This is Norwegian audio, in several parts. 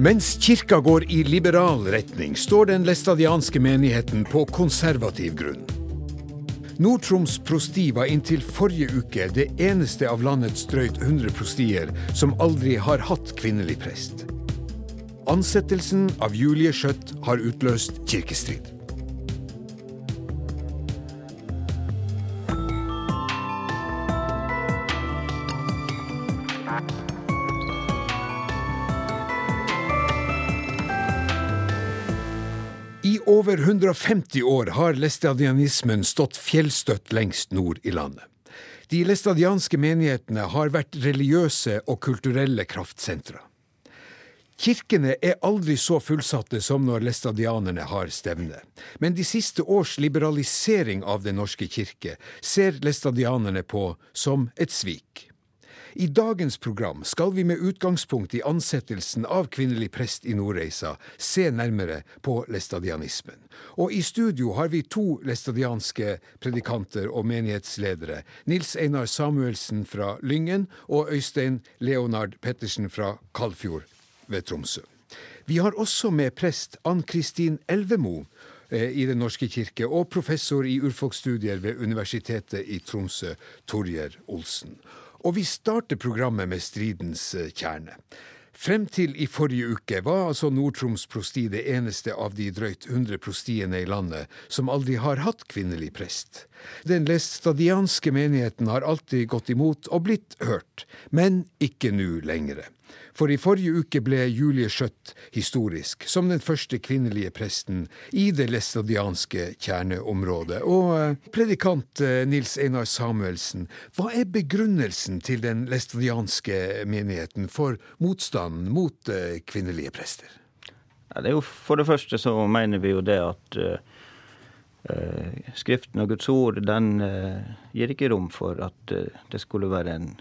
Mens kirka går i liberal retning, står den læstadianske menigheten på konservativ grunn. Nord-Troms prosti var inntil forrige uke det eneste av landets drøyt 100 prostier som aldri har hatt kvinnelig prest. Ansettelsen av Julie Skjøtt har utløst kirkestrid. Over 150 år har læstadianismen stått fjellstøtt lengst nord i landet. De læstadianske menighetene har vært religiøse og kulturelle kraftsentre. Kirkene er aldri så fullsatte som når læstadianerne har stevne. Men de siste års liberalisering av Den norske kirke ser læstadianerne på som et svik. I dagens program skal vi med utgangspunkt i ansettelsen av kvinnelig prest i Nordreisa se nærmere på læstadianismen. Og i studio har vi to læstadianske predikanter og menighetsledere. Nils Einar Samuelsen fra Lyngen og Øystein Leonard Pettersen fra Kalfjord ved Tromsø. Vi har også med prest Ann-Kristin Elvemo eh, i Den norske kirke og professor i urfolksstudier ved Universitetet i Tromsø, Torjer Olsen. Og vi starter programmet med stridens eh, kjerne. Frem til i forrige uke var altså Nord-Troms prosti det eneste av de drøyt 100 prostiene i landet som aldri har hatt kvinnelig prest. Den lestadianske menigheten har alltid gått imot og blitt hørt, men ikke nå lenger. For i forrige uke ble Julie Skjøtt historisk som den første kvinnelige presten i det læstadianske kjerneområdet. Og eh, predikant eh, Nils Einar Samuelsen, hva er begrunnelsen til den læstadianske menigheten for motstanden mot eh, kvinnelige prester? Ja, det er jo For det første så mener vi jo det at uh, Skriften og Guds ord den uh, gir ikke rom for at uh, det skulle være en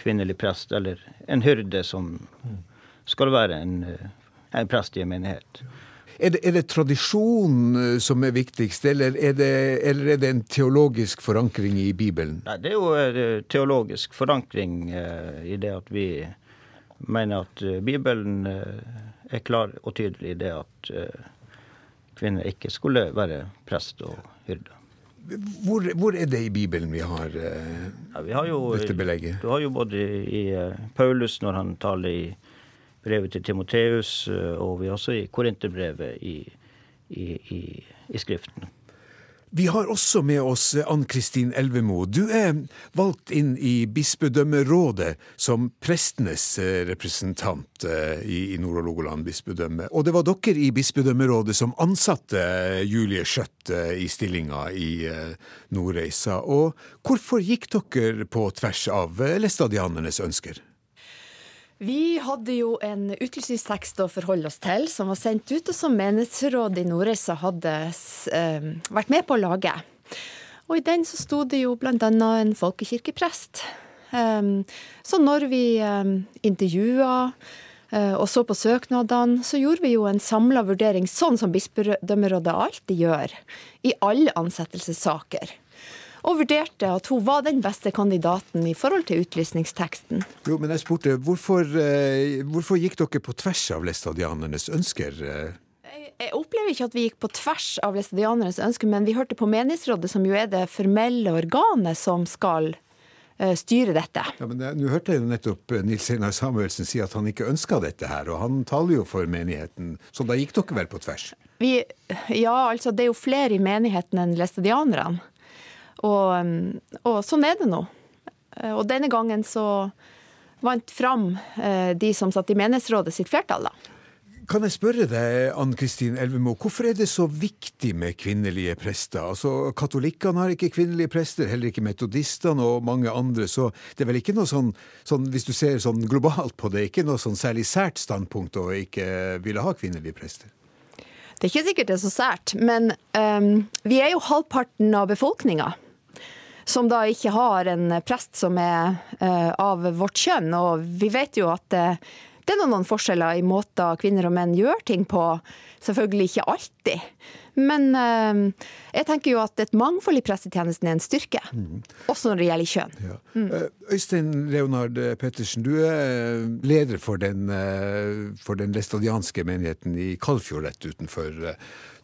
kvinnelig prest eller en hyrde som skal være en, en prest i en menighet. Er det, er det, tradisjon som er viktigst, eller er, det, eller er det en teologisk forankring i Bibelen? Nei, det er jo teologisk forankring eh, i det at vi mener at Bibelen er klar og tydelig i det at kvinner ikke skulle være prest og hyrde. Hvor, hvor, er det i Bibelen vi har, ja, vi har jo, dette belegget? Du har jo både i Paulus, når han taler i brevet til Timoteus, og vi har også i Korinterbrevet i, i, i, i Skriften. Vi har også med oss Ann-Kristin Elvemo. Du er valgt inn i bispedømmerådet som prestenes representant i Nord- og Logoland bispedømme. Og det var dere i bispedømmerådet som ansatte Julie Skjøtt i stillinga i Nordreisa. Og hvorfor gikk dere på tvers av læstadianernes ønsker? Vi hadde jo en utlysningstekst å forholde oss til, som var sendt ut, og som menighetsrådet i Nordreisa hadde eh, vært med på å lage. Og i den så sto det jo annet en folkekirkeprest. Um, så når vi um, intervjua uh, og så på søknadene, så gjorde vi jo en samla vurdering, sånn som bispedømmerådet alltid gjør i alle ansettelsessaker og vurderte at hun var den beste kandidaten i forhold til utlysningsteksten. Jo, men jeg spurte, hvorfor, hvorfor gikk dere på tvers av læstadianernes ønsker? Jeg opplever ikke at vi gikk på tvers av læstadianernes ønsker, men vi hørte på Menighetsrådet, som jo er det formelle organet som skal styre dette. Ja, men Nå hørte jeg jo nettopp Nils Einar Samuelsen si at han ikke ønska dette her, og han taler jo for menigheten, så da gikk dere vel på tvers? Vi, ja, altså det er jo flere i menigheten enn læstadianerne. Og, og, sånn er det nå. Og denne gangen så vant fram de som satt i menighetsrådet sitt flertall, da. Kan jeg spørre deg, Ann Kristin Elvemo, hvorfor er det så viktig med kvinnelige prester? Altså, Katolikkene har ikke kvinnelige prester, heller ikke metodistene og mange andre, så det er vel ikke noe sånn, sånn hvis du ser sånn globalt på det, ikke noe sånn særlig sært standpunkt å ikke ville ha kvinnelige prester? Det er ikke sikkert det er så sært, men um, vi er jo halvparten av befolkninga som da ikke har en prest som er uh, av vårt kjønn. Og vi vet jo at uh, Det er noen forskjeller i måter kvinner og menn gjør ting på. Selvfølgelig ikke alltid. Men uh, jeg tenker jo at et mangfold i prestetjenesten er en styrke. Mm. Også når det gjelder kjønn. Ja. Mm. Øystein Leonard Pettersen, du er leder for den, for den læstadianske menigheten i Kalfjord rett utenfor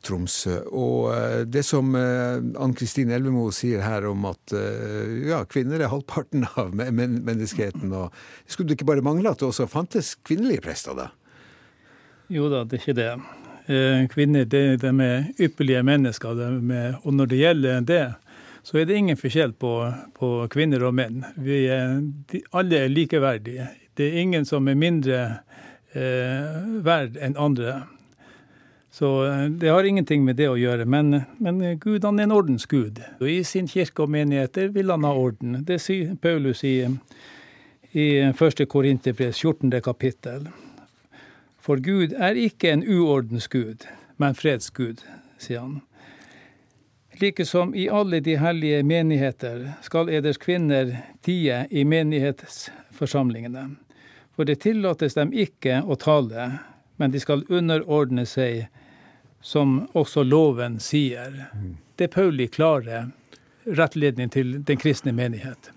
Tromsø. Og eh, det som eh, Ann Kristin Elvemo sier her om at eh, ja, kvinner er halvparten av menneskeheten, og skulle det ikke bare mangle at det også fantes kvinnelige prester, da? Jo da, det er ikke det. Kvinner de, de er ypperlige mennesker, er, og når det gjelder det, så er det ingen forskjell på, på kvinner og menn. Er, de, alle er likeverdige. Det er ingen som er mindre eh, verd enn andre. Så eh, det har ingenting med det å gjøre. Men, men Gud han er en ordensgud. Og I sin kirke og menigheter vil han ha orden. Det sier Paulus i, i 1. Korinterpres 14. kapittel. For Gud er ikke en uordensgud, men fredsgud, sier han. Like som i alle de hellige menigheter skal eders kvinner tie i menighetsforsamlingene. For det tillates dem ikke å tale, men de skal underordne seg som også loven sier. Det er Pauli klare rettledning til den kristne menighet.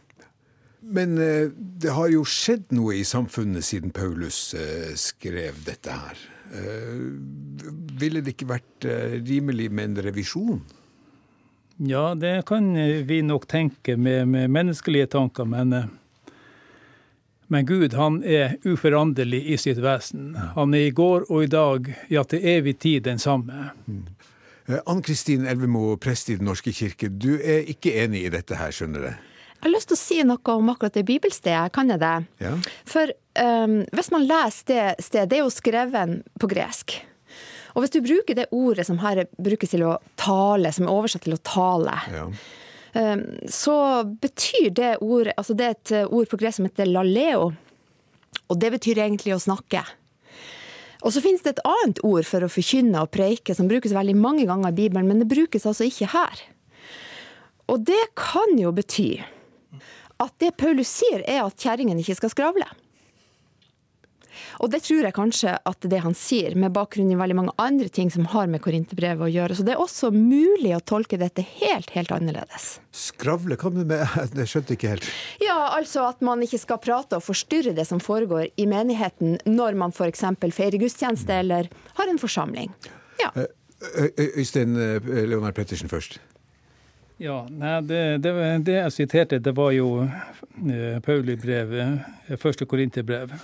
Men eh, det har jo skjedd noe i samfunnet siden Paulus eh, skrev dette her. Eh, ville det ikke vært rimelig med en revisjon? Ja, det kan vi nok tenke med, med menneskelige tanker, men men Gud han er uforanderlig i sitt vesen. Han er i går og i dag, ja til evig tid den samme. Mm. Eh, Ann Kristin Elvemo, prest i Den norske kirke. Du er ikke enig i dette her, skjønner jeg? Jeg har lyst til å si noe om akkurat det bibelstedet. Kan jeg det? Ja. For um, hvis man leser det stedet, det er jo skrevet på gresk. Og hvis du bruker det ordet som her brukes til å tale, som er oversatt til å tale, ja. Ehm, så betyr det ordet Altså det er et eh, ord på gresk som heter laleo. Og det betyr egentlig å snakke. Og så finnes det et annet ord for å forkynne og preike som brukes veldig mange ganger i Bibelen, men det brukes altså ikke her. Og det kan jo bety at det Paulus sier, er at kjerringen ikke skal skravle. Og det tror jeg kanskje at det han sier, med bakgrunn i veldig mange andre ting som har med Korinterbrevet å gjøre. Så det er også mulig å tolke dette helt, helt annerledes. Skravle, hva med Jeg skjønte ikke helt. Ja, altså at man ikke skal prate og forstyrre det som foregår i menigheten når man f.eks. feirer gudstjeneste eller har en forsamling. Ja. Øystein Leonard Pettersen først. Ja, nei, det, det, det, jeg siterte, det var jo Pauli-brevet, første Korinterbrev.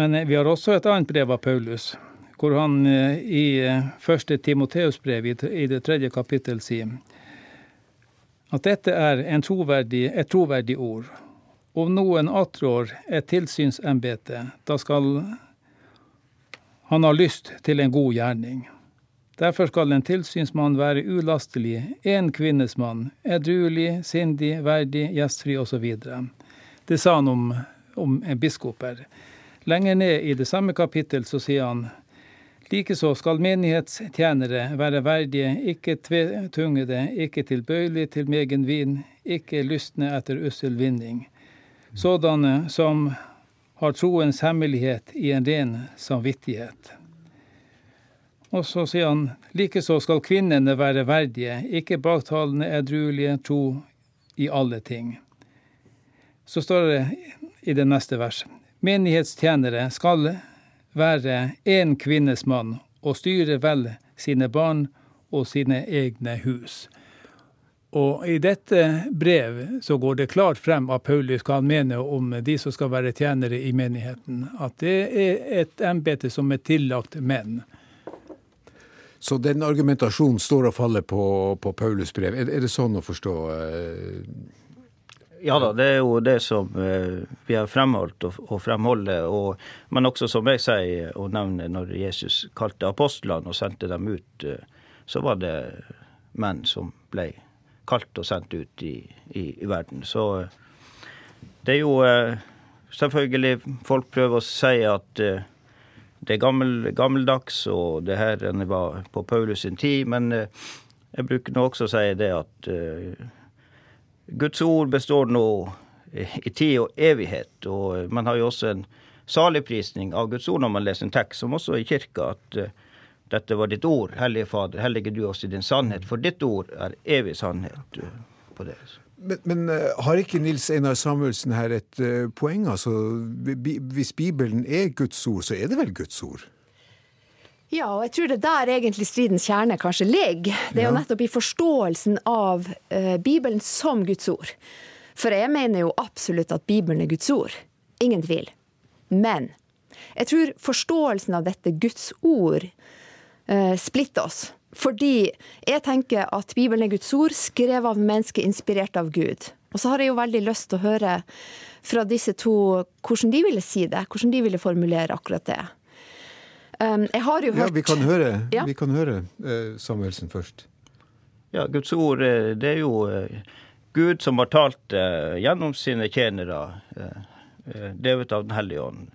Men eh, vi har også et annet brev av Paulus, hvor han eh, i eh, første Timoteus-brev i det tredje kapittel sier at dette er troverdig, et troverdig ord. Om noen attrår et tilsynsembete, da skal han ha lyst til en god gjerning. Derfor skal en tilsynsmann være ulastelig, en kvinnesmann, edruelig, sindig, verdig, gjestfri osv. Det sa han om, om biskoper. Lenger ned i det samme kapittel så sier han Likeså skal menighetstjenere være verdige, ikke tvetungede, ikke tilbøyelige til megen vin, ikke lystne etter ussel vinning. Sådanne som har troens hemmelighet i en ren samvittighet. Og så sier han likeså skal kvinnene være verdige, ikke baktalende, edruelige, tro i alle ting. Så står det i det neste verset menighetstjenere skal være én kvinnes mann og styre vel sine barn og sine egne hus. Og I dette brev så går det klart frem at Paulus kan mene om de som skal være tjenere i menigheten, at det er et embete som er tillagt menn. Så den argumentasjonen står og faller på, på Paulus brev. Er, er, det sånn å forstå? Eh? Ja da, det er jo det som eh, vi har fremholdt og, fremholder. Og, men også som jeg sier og nevner, når Jesus kalte apostlene og sendte dem ut, eh, så var det menn som ble kalt og sendt ut i, i, i verden. Så eh, det er jo selvfølgelig Folk prøver å si at det er gammel, gammeldags, og det her var på Paulus sin tid. Men jeg bruker nå også å si det at Guds ord består nå i tid og evighet. Og man har jo også en saligprisning av Guds ord når man leser en tekst, som også i kirka, at uh, dette var ditt ord, Hellige Fader, hellige du oss i din sannhet, for ditt ord er evig sannhet. Uh, på det. Men, men har ikke Nils Einar Samuelsen her et poeng? Altså, hvis Bibelen er Guds ord, så er det vel Guds ord? Ja, og jeg tror det der egentlig stridens kjerne kanskje ligger. Det er jo nettopp i forståelsen av uh, Bibelen som Guds ord. For jeg mener jo absolutt at Bibelen er Guds ord. Ingen tvil. Men jeg tror forståelsen av dette Guds ord uh, splitter oss. Fordi jeg tenker at Bibelen er Guds ord, skrevet av mennesker inspirert av Gud. Og så har jeg jo veldig lyst til å høre fra disse to hvordan de ville si det, hvordan de ville formulere akkurat det. Um, jeg har jo hørt Ja, vi kan høre, ja. vi kan høre uh, Samuelsen først. Ja, Guds ord, eh, det er jo uh, Gud som har talt gjennom sine tjenere, drevet av Den hellige ånd.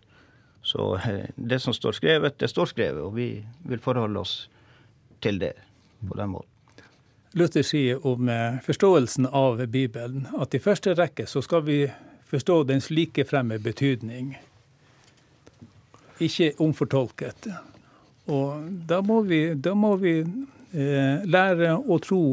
Så det som står skrevet, det står skrevet, og vi vil forholde oss til det på den måten. Luther sier om forståelsen av Bibelen at i første rekke så skal vi forstå dens likefremme betydning ikke omfortolket. Og da må vi, da må vi eh, lære å tro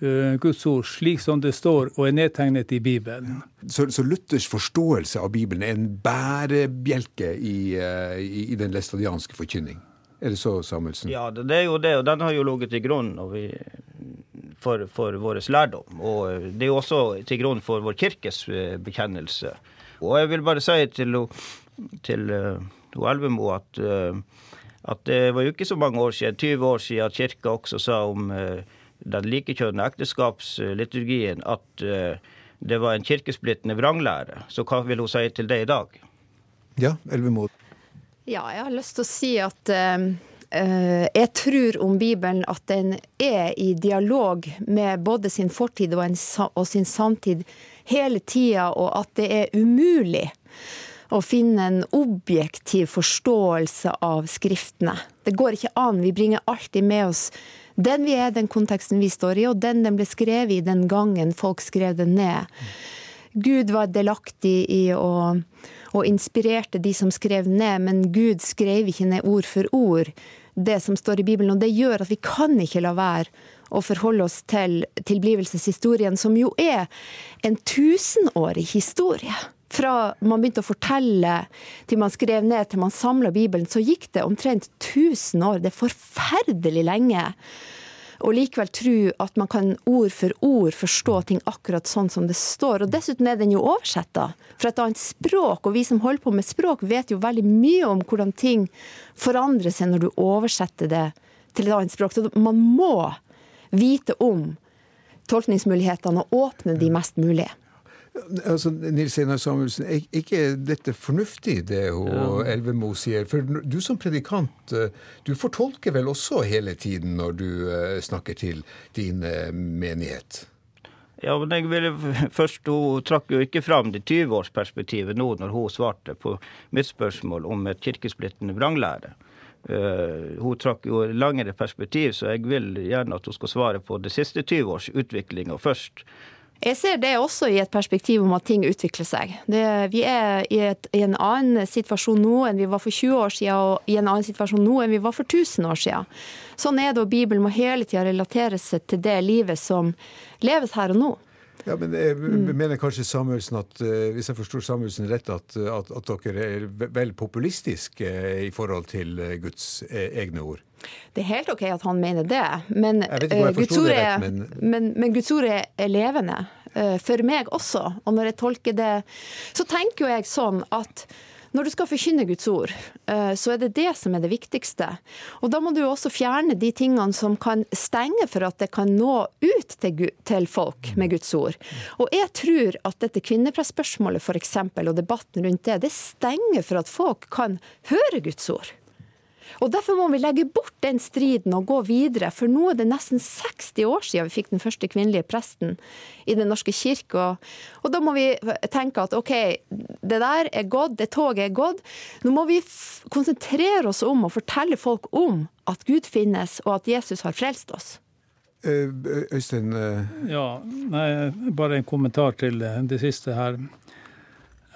eh, Guds ord slik som det står og er nedtegnet i Bibelen. Så, så Luthers forståelse av Bibelen er en bærebjelke i, eh, i, i den læstadianske forkynning? Er det så, Samuelsen? Ja, det, er jo det, og den har jo ligget til grunn for, for vår lærdom. Og det er jo også til grunn for vår kirkes eh, bekjennelse. Og jeg vil bare si til, til Elvemo at, eh, at, det var jo ikke så mange år siden, 20 år siden, at kirka også sa om eh, den likekjønnede ekteskapsliturgien at eh, det var en kirkesplittende vranglære. Så hva vil hun si til det i dag? Ja, Elvemo. Ja, jeg har lyst til å si at uh, jeg tror om Bibelen at den er i dialog med både sin fortid og, en, og sin samtid hele tida, og at det er umulig å finne en objektiv forståelse av skriftene. Det går ikke an. Vi bringer alltid med oss den vi er, den konteksten vi står i, og den den ble skrevet i den gangen folk skrev den ned. Gud var delaktig i å og inspirerte de som skrev ned, men Gud skrev ikke ned ord for ord det som står i Bibelen. Og det gjør at vi kan ikke la være å forholde oss til tilblivelseshistorien, som jo er en tusenårig historie fra man begynte å fortelle til man skrev ned til man samla Bibelen, så gikk det omtrent 1000 år. Det er forferdelig lenge. Og likevel tro at man kan ord for ord forstå ting akkurat sånn som det står. Og dessuten er den jo oversetta fra et annet språk, og vi som holder på med språk, vet jo veldig mye om hvordan ting forandrer seg når du oversetter det til et annet språk. Så man må vite om tolkningsmulighetene og åpne de mest mulige. Altså, Nils Einar Samuelsen, er ikke dette fornuftig, det hun ja. Elvemo sier? For du som predikant, eh, du fortolker vel også hele tiden når du eh, snakker til din eh, menighet? Ja, men jeg ville først, Hun trakk jo ikke fram det 20-årsperspektivet nå når hun svarte på mitt spørsmål om et kirkesplittende vranglære. Uh, hun trakk jo langere perspektiv, så jeg vil gjerne at hun skal svare på det siste 20 års utviklinga først. Jeg ser det også i et perspektiv om at ting utvikler seg. Det, vi er i, et, i, en annen situasjon nå enn vi var for 20 år siden, og i en annen situasjon nå enn vi var for 1000 år siden. Sånn er det, og Bibelen må hele tida relatere seg til det livet som leves her og nå. Ja, men jeg mm. mener kanskje Samuelsen at, uh, hvis jeg forstår Samuelsen rett, at, at, at dere er vel populistiske uh, i forhold til uh, Guds egne ord? Det er helt OK at han mener det, men, Guds, ord er, men... Men, men Guds ord er levende. For meg også. Og når jeg tolker det, så tenker jo jeg sånn at når du skal forkynne Guds ord, eh, så er det det som er det viktigste. Og da må du også fjerne de tingene som kan stenge for at det kan nå ut til folk med Guds ord. Og jeg tror at dette kvinnepressspørsmålet f.eks., og debatten rundt det, det stenger for at folk kan høre Guds ord. Og Derfor må vi legge bort den striden og gå videre. For nå er det nesten 60 år siden vi fikk den første kvinnelige presten i Den norske kirke. Og da må vi tenke at OK, det der er gått, det toget er gått. Nå må vi konsentrere oss om å fortelle folk om at Gud finnes, og at Jesus har frelst oss. Eh, Øystein? Ja, nei, bare en kommentar til det siste her.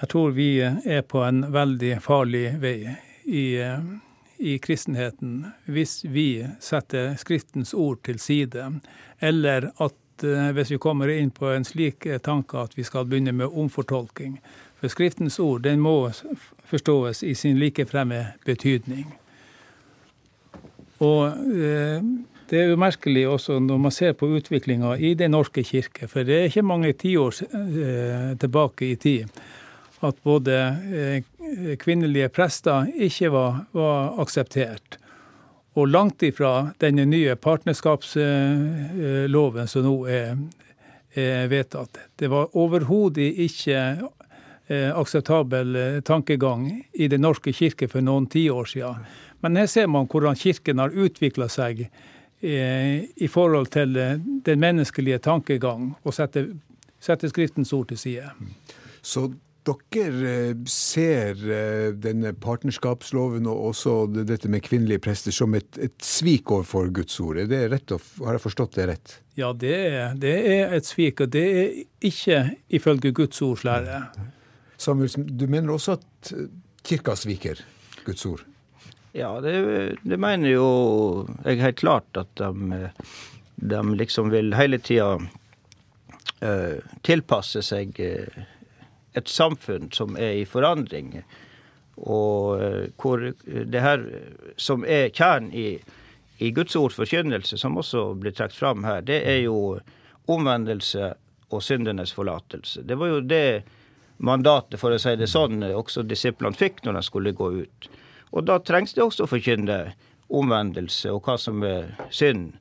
Jeg tror vi er på en veldig farlig vei i, i kristenheten hvis vi setter Skriftens ord til side, eller at eh, hvis vi kommer inn på en slik tanke at vi skal begynne med omfortolking. For Skriftens ord den må forstås i sin likefremme betydning. Og eh, det er umerkelig også når man ser på utviklinga i Den norske kirke, for det er ikke mange tiår eh, tilbake i tid at både eh, kvinnelige prester ikke var, var akseptert. Og langt ifra denne nye partnerskapsloven som nå er, er vedtatt. Det var overhodet ikke eh, akseptabel tankegang i Den norske kirke for noen tiår siden. Men her ser man hvordan Kirken har utvikla seg eh, i forhold til eh, den menneskelige tankegang, og setter, setter Skriftens ord til side. Så dere eh, ser denne partnerskapsloven og også dette med kvinnelige prester som et, et svik overfor Guds ord. Er det rett, har jeg forstått det rett? Ja, det er, det er et svik, og det er ikke ifølge Guds ords lære. Samuelsen, du mener også at kirka sviker Guds ord? Ja, det, det, mener jo jeg helt klart at de, de liksom vil hele tida uh, tilpasse seg uh, et samfunn som er i forandring. Og uh, hvor det her som er kjernen i, i Guds ords forkynnelse, som også blir trukket fram her, det er jo omvendelse og syndenes forlatelse. Det var jo det mandatet, for å si det sånn, også disiplene fikk når de skulle gå ut. Og da trengs det også å forkynne omvendelse og hva som er synd,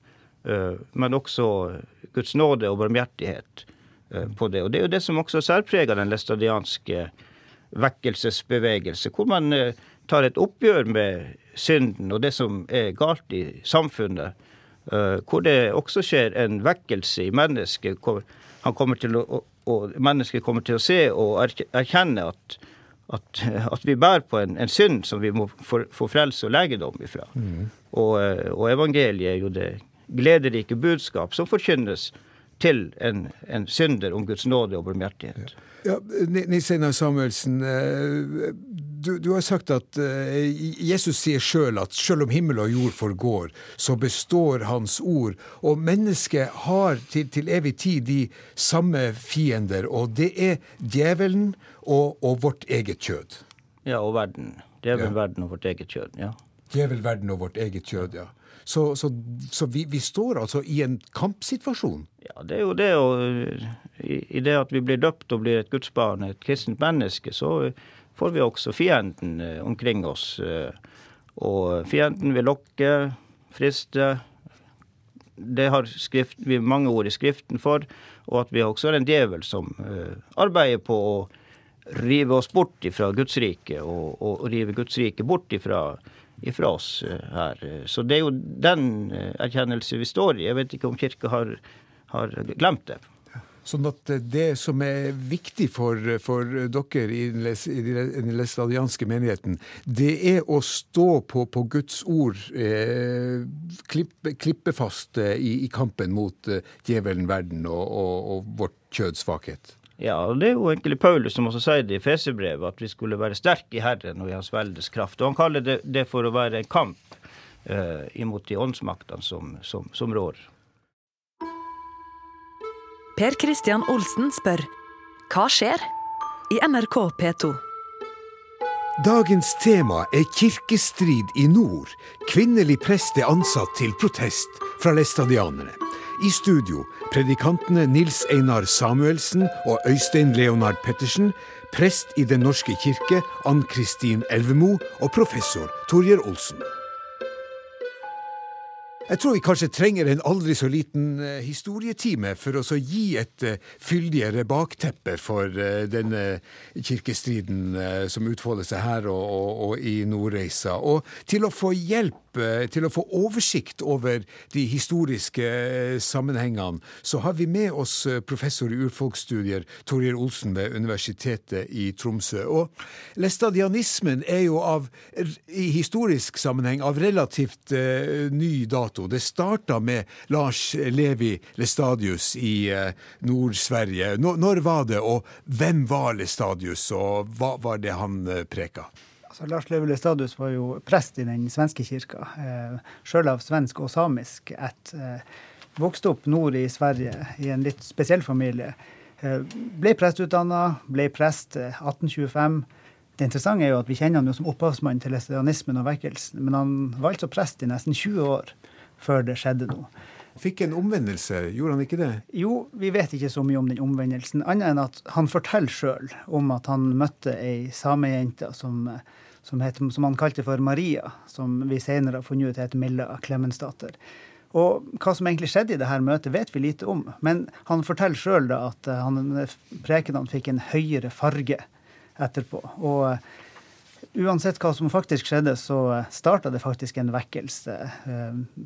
eh, men også Guds nåde og barmhjertighet eh, på det. Og det er jo det som også særpreger den læstadianske vekkelsesbevegelse, hvor man eh, tar et oppgjør med synden og det som er galt i samfunnet. Hvor det også skjer en vekkelse i mennesket. Han kommer til å, og mennesket kommer til å se og erkjenne at at, at, vi bærer på en, en, synd som vi må få frelse og legedom ifra. Mm. Og, og, evangeliet er jo det gledelige budskap som forkynnes til en, en synder om Guds nåde og barmhjertighet. Ja, Nils Einar Samuelsen, eh, du, du, har sagt at eh, Jesus sier sjøl at selv om himmel og jord forgår, så består Hans ord. Og mennesket har til, til evig tid de samme fiender, og det er djevelen og, og vårt eget kjød. Ja, og verden. Djevelen, ja. verden og vårt eget kjød. ja. Djevel, verden og vårt eget kjød, ja. Så, så, så vi, vi, står altså i en kampsituasjon. Ja, det er jo det. Og i, det at vi blir døpt og blir et gudsbarn, et kristent menneske, så får vi også fienden eh, omkring oss. Eh, og fienden vil lokke, friste. Det har skrift, vi mange ord i Skriften for. Og at vi også har en djevel som uh, arbeider på å rive oss bort fra Guds rike, og, og rive Guds rike bort ifra, ifra oss eh, her. Så det er jo den eh, erkjennelse vi står i. Jeg vet ikke om Kirka har, har glemt det. Sånn at det som er viktig for, for dere i den lestadianske menigheten, det er å stå på, på Guds ord eh, klippe, klippe fast eh, i, i, kampen mot djevelen, verden og, og, og vårt kjøds svakhet. Ja, det er jo egentlig Paulus som også sier det i Fesebrevet, at vi skulle være sterke i Herren og i Hans veldes kraft. Og han kaller det, det for å være en kamp uh, imot de åndsmaktene som, som, som rår. Per Christian Olsen spør hva skjer i NRK P2? Dagens tema er kirkestrid i nord. Kvinnelig prest er ansatt til protest fra læstadianerne. I studio predikantene Nils Einar Samuelsen og Øystein Leonard Pettersen, prest i Den norske kirke Ann Kristin Elvemo og professor Torjer Olsen. Jeg tror vi kanskje trenger en aldri så liten uh, historietime for å gi et uh, fyldigere bakteppe for uh, denne kirkestriden som utfolder seg her og, og, og i Nordreisa. Og til å få hjelp eh, til å få oversikt over de historiske eh, sammenhengene, så har vi med oss professor i urfolksstudier Torjer Olsen ved Universitetet i Tromsø. Og læstadianismen er jo av, i historisk sammenheng av relativt ny dato. Det starta med Lars Levi Lestadius i uh, Nord-Sverige. Når var det, og hvem var Lestadius, og hva var det han uh, preka? Altså, Lars Levi Lestadius var jo prest i den svenske kirka, eh, sjøl av svensk og samisk ett. Eh, vokste opp nord i Sverige i en litt spesiell familie. Eh, ble prestutdanna, ble prest 1825. Eh, det interessante er jo at vi kjenner han jo som opphavsmann til læstadianismen og vekkelsen, men han var altså prest i nesten 20 år før det skjedde noe. Fikk en omvendelse, gjorde han ikke det? Jo, vi vet ikke så mye om den omvendelsen, annet enn at han forteller sjøl om at han møtte ei samejente som som, heter, som han kalte for Maria, som vi senere har funnet ut het Milla Klemensdatter. Og hva som egentlig skjedde i dette møtet, vet vi lite om. Men han forteller sjøl at han, prekenene fikk en høyere farge etterpå. Og uansett hva som faktisk skjedde, så eh, starta det faktisk en vekkelse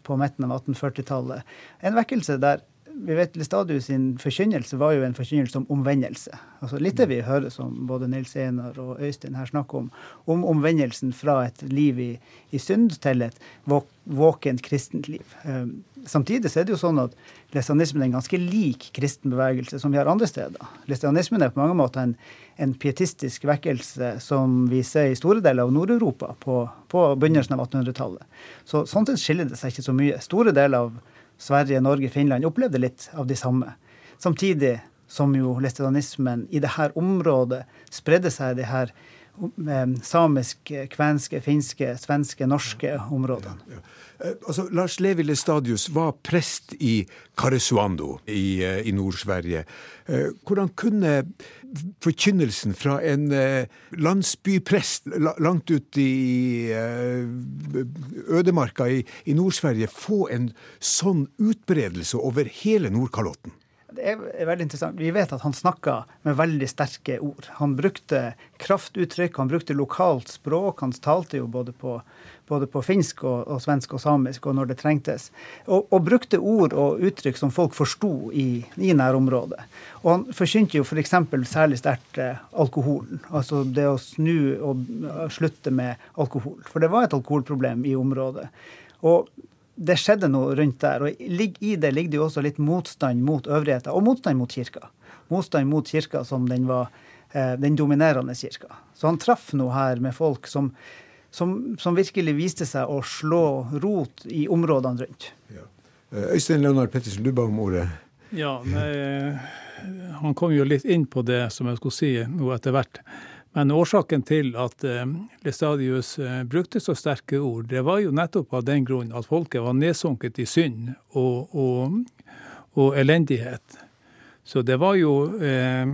på midten av 1840-tallet. En vekkelse der vi vet Lestadius sin forkynnelse var jo en forkynnelse om omvendelse. Altså Litt det vi hører som både Nils Einar og Øystein her snakker om, om omvendelsen fra et liv i, i synd til et våkent kristent liv. Um, samtidig så er det jo sånn at lesianismen er en ganske lik kristen bevegelse som vi har andre steder. Lesianismen er på mange måter en, en pietistisk vekkelse som vi ser i store deler av Nord-Europa på, på begynnelsen av 1800-tallet. Så Sånn sett skiller det seg ikke så mye. Store deler av Sverige, Norge, Finland opplevde litt av de samme. Samtidig som jo læstadianismen i dette området spredde seg i de her um, samiske, kvenske, finske, svenske, norske områdene. Ja, ja. Eh, altså, Lars Levi Lestadius var prest i Karesuando i, eh, i Nord-Sverige. Eh, hvordan kunne forkynnelsen fra en landsbyprest langt ute i ødemarka i, i Nord-Sverige få en sånn utbredelse over hele Nordkalotten? Det er veldig interessant. Vi vet at han snakka med veldig sterke ord. Han brukte kraftuttrykk, han brukte lokalt språk. Han talte jo både på, både på finsk og, og, svensk og samisk og når det trengtes. Og, og brukte ord og uttrykk som folk forsto i, i nærområdet. Og han forkynte jo f.eks. For særlig sterkt eh, alkoholen. Altså det å snu og slutte med alkohol. For det var et alkoholproblem i området. Og det skjedde noe rundt der. Og i det ligger det jo også litt motstand mot øvrigheter, og motstand mot kirka. Motstand mot kirka som den var eh, den dominerende kirka. Så han traff noe her med folk som, som, som, virkelig viste seg å slå rot i områdene rundt. Ja. Eh, Øystein Leonard Pettersen, du ba om ordet. Ja, nei, han kom jo litt inn på det som jeg skulle si nå etter hvert. Men årsaken til at eh, Lestadius eh, brukte så sterke ord, det var jo nettopp av den grunn at folket var nedsunket i synd og, og, og elendighet. Så det var jo eh,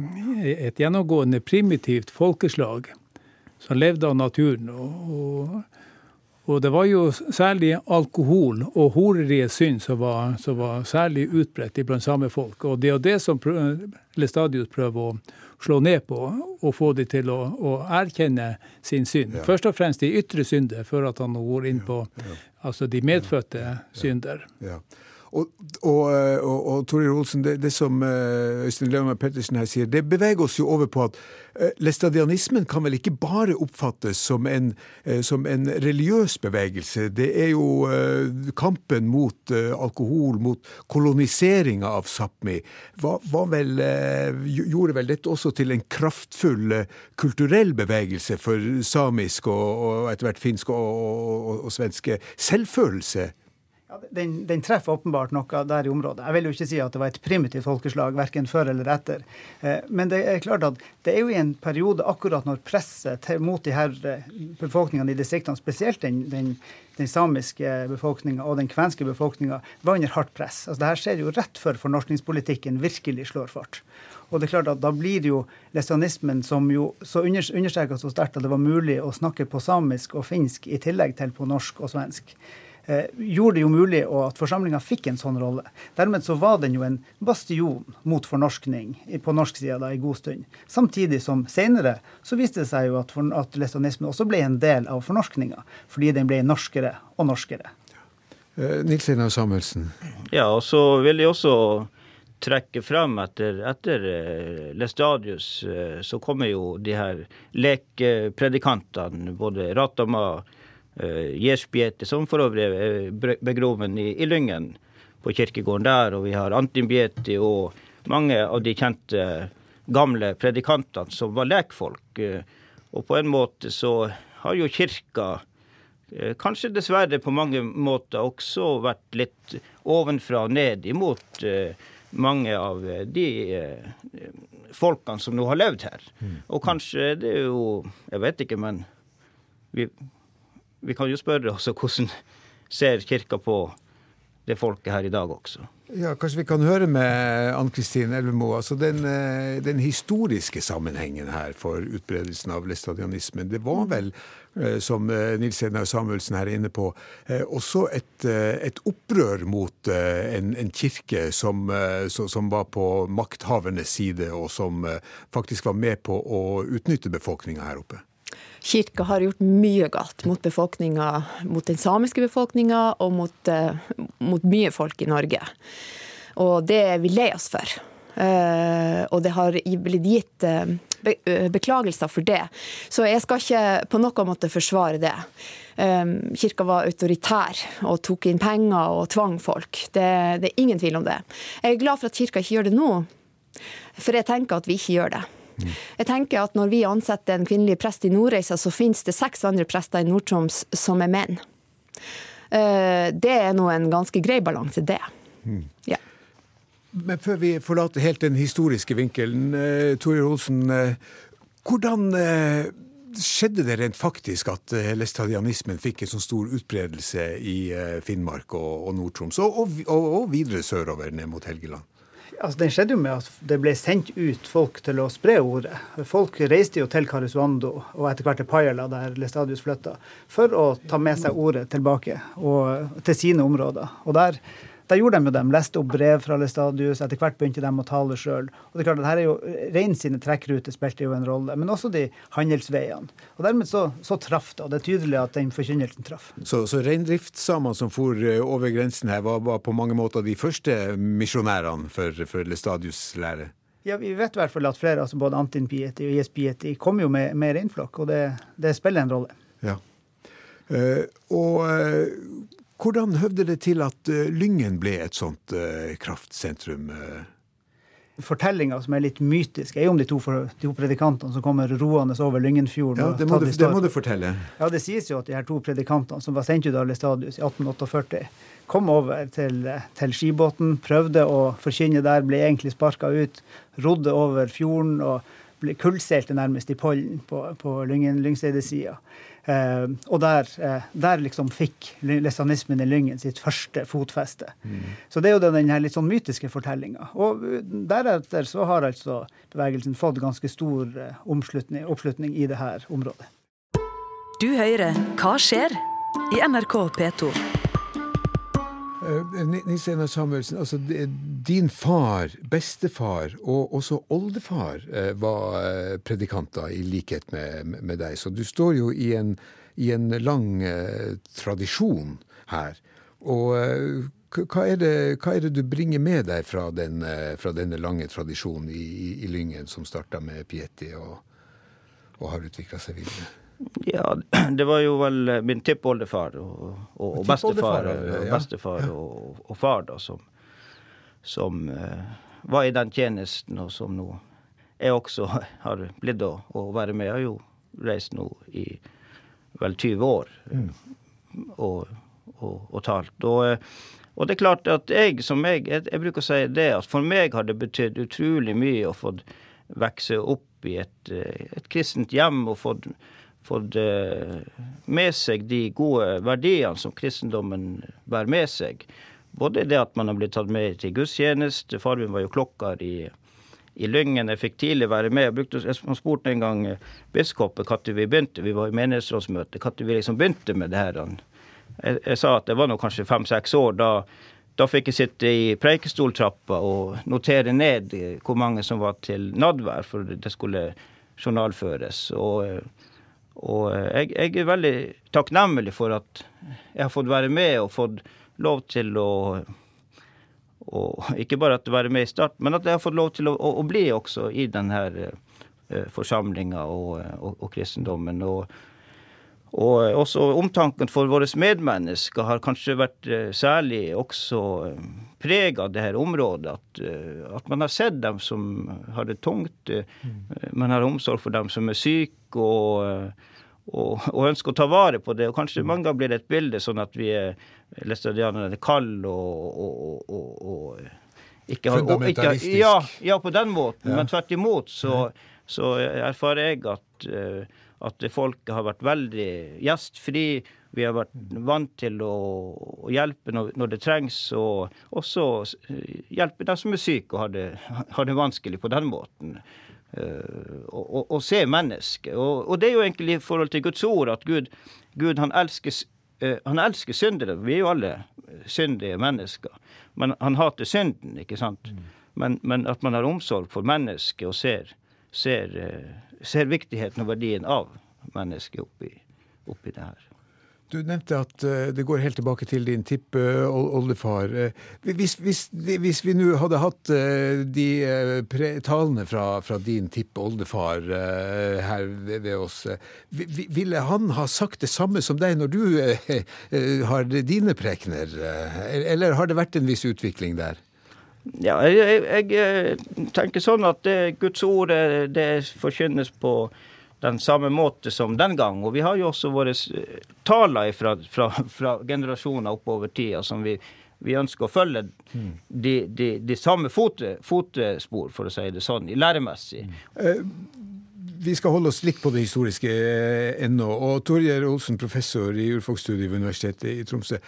et gjennomgående primitivt folkeslag som levde av naturen. Og, og, og det var jo særlig alkohol og horeriet synd som var, som var særlig utbredt blant samefolk. Og det er det som Lestadius prøver å slå ned på og få dem til å, å erkjenne sin synd. Ja. Først og fremst de ytre synder, før at han går inn på ja, ja. Altså de medfødte synder. Ja. Og, og, og, og Toril Olsen, det, det som uh, Øystein Leonard Pettersen her sier, det beveger oss jo over på at uh, læstadianismen kan vel ikke bare oppfattes som en, uh, som en religiøs bevegelse. Det er jo kampen mot alkohol, mot koloniseringa av Sápmi, gjorde vel dette også til en kraftfull kulturell bevegelse for samisk og, og etter hvert finsk og, og svenske selvfølelse ja, den, den, treffer åpenbart noe der i området. Jeg vil jo ikke si at det var et primitivt folkeslag, verken før eller etter. Eh, men det er klart at det er jo i en periode akkurat når presset mot de her eh, befolkningene i distriktene, spesielt den, den, den samiske befolkninga og den kvenske befolkninga, var under hardt press. Altså det her skjer jo rett før fornorskningspolitikken virkelig slår fart. Og det er klart at da blir jo lesionismen, som jo så understreka så sterkt at det var mulig å snakke på samisk og finsk i tillegg til på norsk og svensk. Eh, gjorde det jo mulig at forsamlinga fikk en sånn rolle. Dermed så var den jo en bastion mot fornorskning på norsk side da, i god stund. Samtidig som senere så viste det seg jo at, for, at lesbianismen også ble en del av fornorskninga, fordi den ble norskere og norskere. Eh, Nils Einar Samuelsen. Ja, og så vil jeg også trekke frem etter, etter uh, Lestadius, så kommer jo de her lekepredikantene, både Ratama, uh, Jesbiete, som for øvrig er begroven i, i Lyngen, på kirkegården der, og vi har Antimbieti og mange av de kjente gamle predikantene som var lekfolk. Og på en måte så har jo kirka kanskje dessverre på mange måter også vært litt ovenfra og ned imot mange av eh, de eh, folkene som nå har levd her. Mm. Og kanskje det er jo Jeg vet ikke, men vi, vi kan jo spørre oss hvordan ser kirka på det folket her i dag også. Ja, Kanskje vi kan høre med Ann Kristin Elvemo. altså den, eh, den, historiske sammenhengen her for utbredelsen av læstadianismen. Det var vel, eh, som eh, Nils Ednar Samuelsen her er inne på, også et, et opprør mot en, en kirke som, som, var på makthavernes side, og som faktisk var med på å utnytte befolkninga her oppe? Kirka har gjort mye galt mot befolkninga, mot den samiske befolkninga og mot, uh, mot, mye folk i Norge. Og det er vi lei oss for. Uh, og det har blitt gitt uh, beklagelser for det. Så jeg skal ikke på noen måte forsvare det. Kirka var autoritær og tok inn penger og tvang folk. Det, det er ingen tvil om det. Jeg er glad for at kirka ikke gjør det nå, for jeg tenker at vi ikke gjør det. Jeg tenker at Når vi ansetter en kvinnelig prest i Nordreisa, så finnes det seks andre prester i Nord-Troms som er menn. Eh, det er nå en ganske grei balanse, det. Ja. Men før vi forlater helt den historiske vinkelen, Torjord Tore Olsen. Eh, hvordan skjedde det rent faktisk at læstadianismen fikk en så stor utbredelse i Finnmark og Nord-Troms, og, og, og, videre sørover ned mot Helgeland? Altså Den skjedde jo med at det ble sendt ut folk til å spre ordet. Folk reiste jo til Karesuando og etter hvert til Pajala, der Lestadius flytta, for å ta med seg ordet tilbake og, til sine områder. Og der da gjorde de jo dem, leste opp brev fra Lestadius, etter hvert begynte de å tale sjøl. Og det er klart at her er jo Rein sine trekkruter spilte jo en rolle, men også de handelsveiene. Og dermed så, så traff det, og det er tydelig at den forkynnelsen traff. Så, så reindriftssamene som for eh, over grensen her, var, var, på mange måter de første misjonærene for, for Lestadius' lære? Ja, Vi vet i hvert fall at flere, altså både Antin Pieti og Jes Pieti, kom jo med, med reinflokk, og det, det, spiller en rolle. Ja. Eh, og uh, hvordan høvde det til at uh, Lyngen ble et sånt uh, kraftsentrum? Uh? Fortellinga som er litt mytisk, er jo om de to, for, de to predikantene som kommer roende over Lyngenfjorden. Ja, det må, du, det må, du, fortelle. Ja, Det sies jo at de her to predikantene som var sendt ut av Lestadius i 1848, kom over til, til skibåten, prøvde å forkynne der, ble egentlig sparka ut, rodde over fjorden og ble kullseilte nærmest i pollen på, på Lyngsteidet-sida. Eh, og der, eh, der, liksom fikk lesanismen i Lyngen sitt første fotfeste. Mm. Så det er jo den her litt sånn mytiske fortellinga. Og eh, deretter så har altså bevegelsen fått ganske stor oppslutning i det her området. Du hører Hva skjer? i NRK P2. Eh, Nils Einar Samuelsen, altså din far, bestefar og også oldefar eh, var eh, predikanter, i likhet med, med deg. Så du står jo i en, i en lang tradisjon her. Og hva er, det, hva er, det, du bringer med deg fra, den, fra denne lange tradisjonen i, i, i Lyngen, som starta med Pieti og, og har utvikla seg videre? Ja, det var jo vel eh, min tippoldefar og, og, og bestefar, og, bestefar og, og, far da, som, som uh, var i den tjenesten, og som nå jeg også har blitt å, å være med. Jeg har jo reist nå i vel 20 år mm. og, og, talt. Og, det er klart at jeg som jeg, jeg, jeg bruker å si det at for meg har det betydd utrolig mye å få vokse opp i et, eh, et kristent hjem og fått fått eh, med seg de gode verdiene som kristendommen bærer med seg. Både det at man har blitt tatt med til gudstjeneste. Far min var jo klokker i, i Lyngen. Jeg fikk tidlig være med. Jeg, brukte, jeg spurte en gang biskopen når vi begynte. Vi var i menighetsrådsmøte. Når vi liksom begynte med det her jeg, jeg sa at det var nå kanskje fem-seks år. Da, da fikk jeg sitte i preikestoltrappa og notere ned hvor mange som var til nadvær, for det skulle journalføres. Og, og jeg, jeg, er veldig takknemlig for at jeg har fått være med og fått lov til å og ikke bare at være med i start, men at jeg har fått lov til å, å, å bli også i denne uh, forsamlinga og, og, og, kristendommen. Og, og også omtanken for våre medmennesker har kanskje vært uh, særlig også uh, preg av det her området. At, at, man har sett dem som har det tungt. Mm. Man har omsorg for dem som er syke. og og, og, ønsker å ta vare på det. Og kanskje mange ganger blir det et bilde sånn at vi er læstadianerne kalde og, og, ikke har Fundamentalistisk. ja, ja, på den måten. Ja. Men tvert imot så, så erfarer jeg at, at folket har vært veldig gjestfri. Vi har vært vant til å, å hjelpe når, det trengs, og også hjelpe dem som er syke og har det, har det vanskelig på den måten. Uh, og, og, se mennesket. Og, og, det er jo egentlig i forhold til Guds ord at Gud, Gud han elsker Eh, han elsker syndere. Vi er jo alle syndige mennesker. Men han hater synden, ikke sant? Mm. Men, men, at man har omsorg for mennesket og ser, ser, eh, ser viktigheten og verdien av mennesket oppi, oppi det her. Du nevnte at uh, det går helt tilbake til din tippoldefar. Uh, hvis, hvis, hvis, vi nå hadde hatt uh, de talene fra, fra din tippoldefar her ved oss, ville han ha sagt det samme som deg når du har dine prekener, eller har det vært en viss utvikling der? Ja, jeg, jeg tenker sånn at det, Guds ord det forkynnes på den samme måte som den gang. Og vi har jo også våre taler fra, fra, fra generasjoner oppover tida som vi, vi ønsker å følge mm. de, de, de, samme fote, fotespor, for å si det sånn, læremessig. Mm. Vi skal holde oss litt på det historiske eh, ennå. Og Torgeir Olsen, professor i urfolksstudiet ved Universitetet i Tromsø.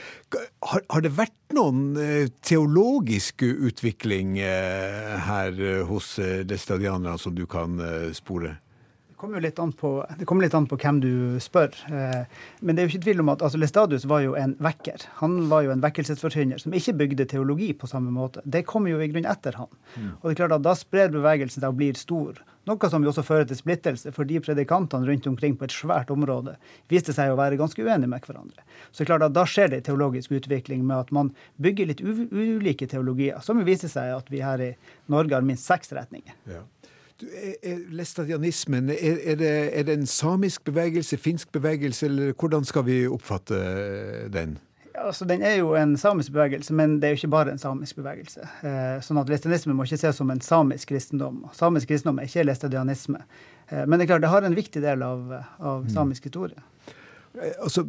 Har, har, det vært noen eh, teologisk utvikling her hos destadianerne som du kan spore? Det kommer jo litt an på, kommer litt an på hvem du spør. Eh, men det er jo ikke tvil om at altså Lestadius var jo en vekker. Han var jo en vekkelsesforkynner som ikke bygde teologi på samme måte. Det kommer jo i grunn etter han. Mm. Og det er klart at Da sprer bevegelsen seg og blir stor. Noe som jo også fører til splittelse, fordi predikantene rundt omkring på et svært område viste seg å være ganske uenige med hverandre. Så er klart at Da skjer det teologisk utvikling med at man bygger litt ulike teologier, som jo viser seg at vi her i Norge har minst seks retninger. Ja. Læstadianismen, er, er, det, er det en samisk bevegelse, finsk bevegelse, eller hvordan skal vi oppfatte den? Ja, altså, den er jo en samisk bevegelse, men det er jo ikke bare en samisk bevegelse. Eh, sånn at lestadianisme må ikke ses som en samisk kristendom. Samisk kristendom er ikke lestadianisme. Eh, men det er klart, det har en viktig del av, av mm. samisk historie. Eh, altså,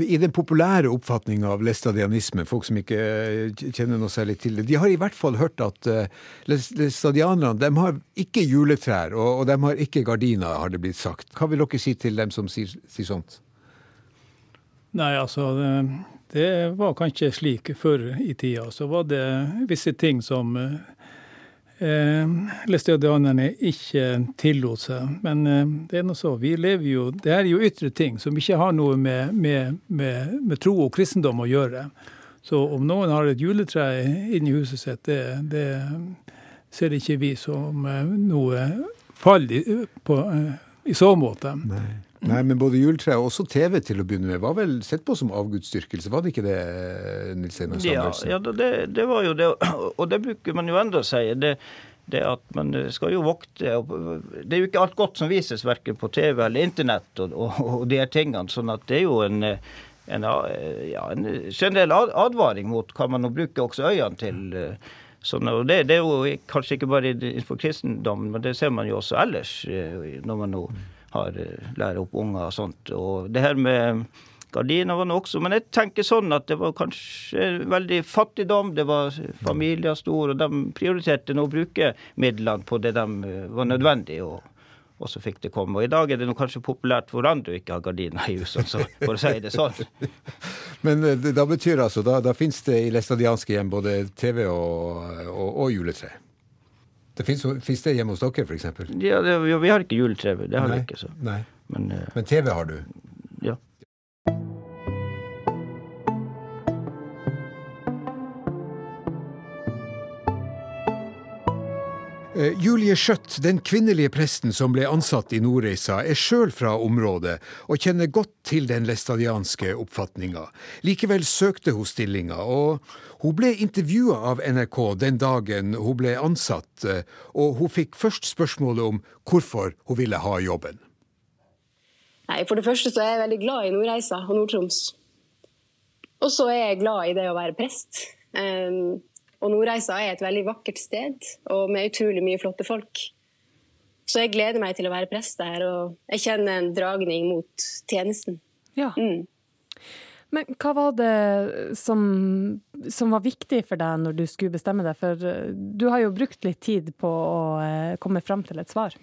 I den populære oppfatninga av lestadianisme, folk som ikke eh, kjenner noe særlig til det, de har i hvert fall hørt at uh, læstadianerne de har ikke juletrær, og, og, de har ikke gardiner, har det blitt sagt. Hva vil dere si til dem som sier, sier sånt? Nei, altså det, det, var kanskje slik før i tida. Så var det visse ting som uh, eh, læstadianerne ikke tillot seg. Men eh, det er noe så. Vi lever jo Det er jo ytre ting som ikke har noe med, med, med, med tro og kristendom å gjøre. Så om noen har et juletre inni huset sitt, det, det ser ikke vi som eh, noe fall i, på, i så måte. Nei. Nei, men både juletre og også TV til å begynne med var vel sett på som avgudsdyrkelse, var det ikke det, Nils Einar Sandbergsen? Ja, ja det, det, var jo det, og det bruker man jo enda å si. Det, det at man skal jo vokte Det er jo ikke alt godt som vises verken på TV eller Internett og, og, og de tingene. sånn at det er jo en, en, ja, en generell advaring mot hva man nå bruker også øynene til. Sånn, og det, det, er jo kanskje ikke bare innenfor kristendommen, men det ser man jo også ellers når man nå har eh, lærer opp unger og sånt. Og det her med gardiner var det også. Men jeg tenker sånn at det var kanskje veldig fattigdom. Det var familier store, og de prioriterte nå å bruke midlene på det de eh, var nødvendig. og og så fikk det komme. Og i dag er det kanskje populært for andre å ikke ha gardiner i husene, så for å si det sånn. Men eh, da betyr altså, da, da finnes det i læstadianske hjem både TV og, og, og juletre? Det Fins det hjemme hos dere, f.eks.? Ja, det, vi har ikke juletre. Det har nei, vi ikke. Så. Nei. Men, uh, Men TV har du? Ja. Eh, Julie Skjøtt, den kvinnelige presten som ble ansatt i Nordreisa, er sjøl fra området og kjenner godt til den læstadianske oppfatninga. Likevel søkte hun stillinga, og hun ble intervjua av NRK den dagen hun ble ansatt, eh, og hun fikk først spørsmålet om hvorfor hun ville ha jobben. Nei, For det første så er jeg veldig glad i Nordreisa og Nord-Troms. Og så er jeg glad i det å være prest. Um, og Nordreisa er et veldig vakkert sted, og med utrolig mye flotte folk. Så jeg gleder meg til å være prest der, og jeg kjenner en dragning mot tjenesten. Ja. Mm. Men hva var det som, som, var viktig for deg når du skulle bestemme deg? For eh, du har jo brukt litt tid på å eh, komme fram til et svar.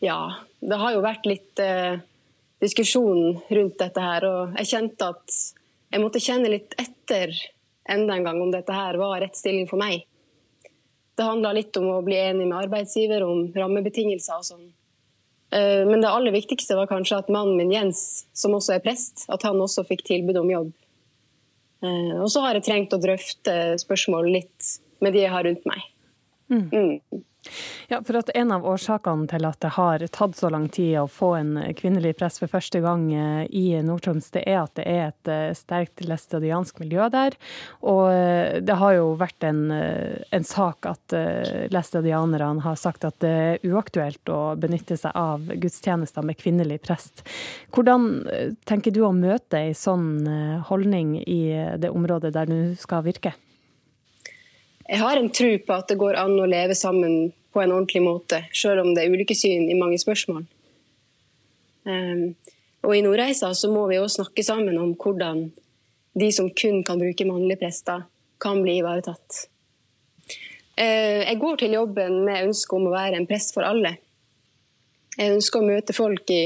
Ja, det har jo vært litt eh, diskusjon rundt dette her. Og jeg kjente at jeg måtte kjenne litt etter enda en gang om dette her var rett stilling for meg. Det handla litt om å bli enig med arbeidsgiver om rammebetingelser og sånn. Eh, men det aller viktigste var kanskje at mannen min Jens, som også er prest, at han også fikk tilbud om jobb. Eh, og så har jeg trengt å drøfte spørsmål litt med de jeg har rundt meg. Mm. Mm. Ja, for at En av årsakene til at det har tatt så lang tid å få en kvinnelig prest for første gang eh, i Nord-Troms, det er at det er et eh, sterkt læstadiansk miljø der. Og eh, det har jo vært en, en sak at læstadianerne har sagt at det er uaktuelt å benytte seg av gudstjenester med kvinnelig prest. Hvordan tenker du å møte ei sånn holdning i det området der du skal virke? Jeg har en tro på at det går an å leve sammen på en ordentlig måte, selv om det er ulike syn i mange spørsmål. Um, og I Nordreisa så må vi også snakke sammen om hvordan de som kun kan bruke mannlige prester, kan bli ivaretatt. Uh, jeg går til jobben med ønske om å være en prest for alle. Jeg ønsker å møte folk i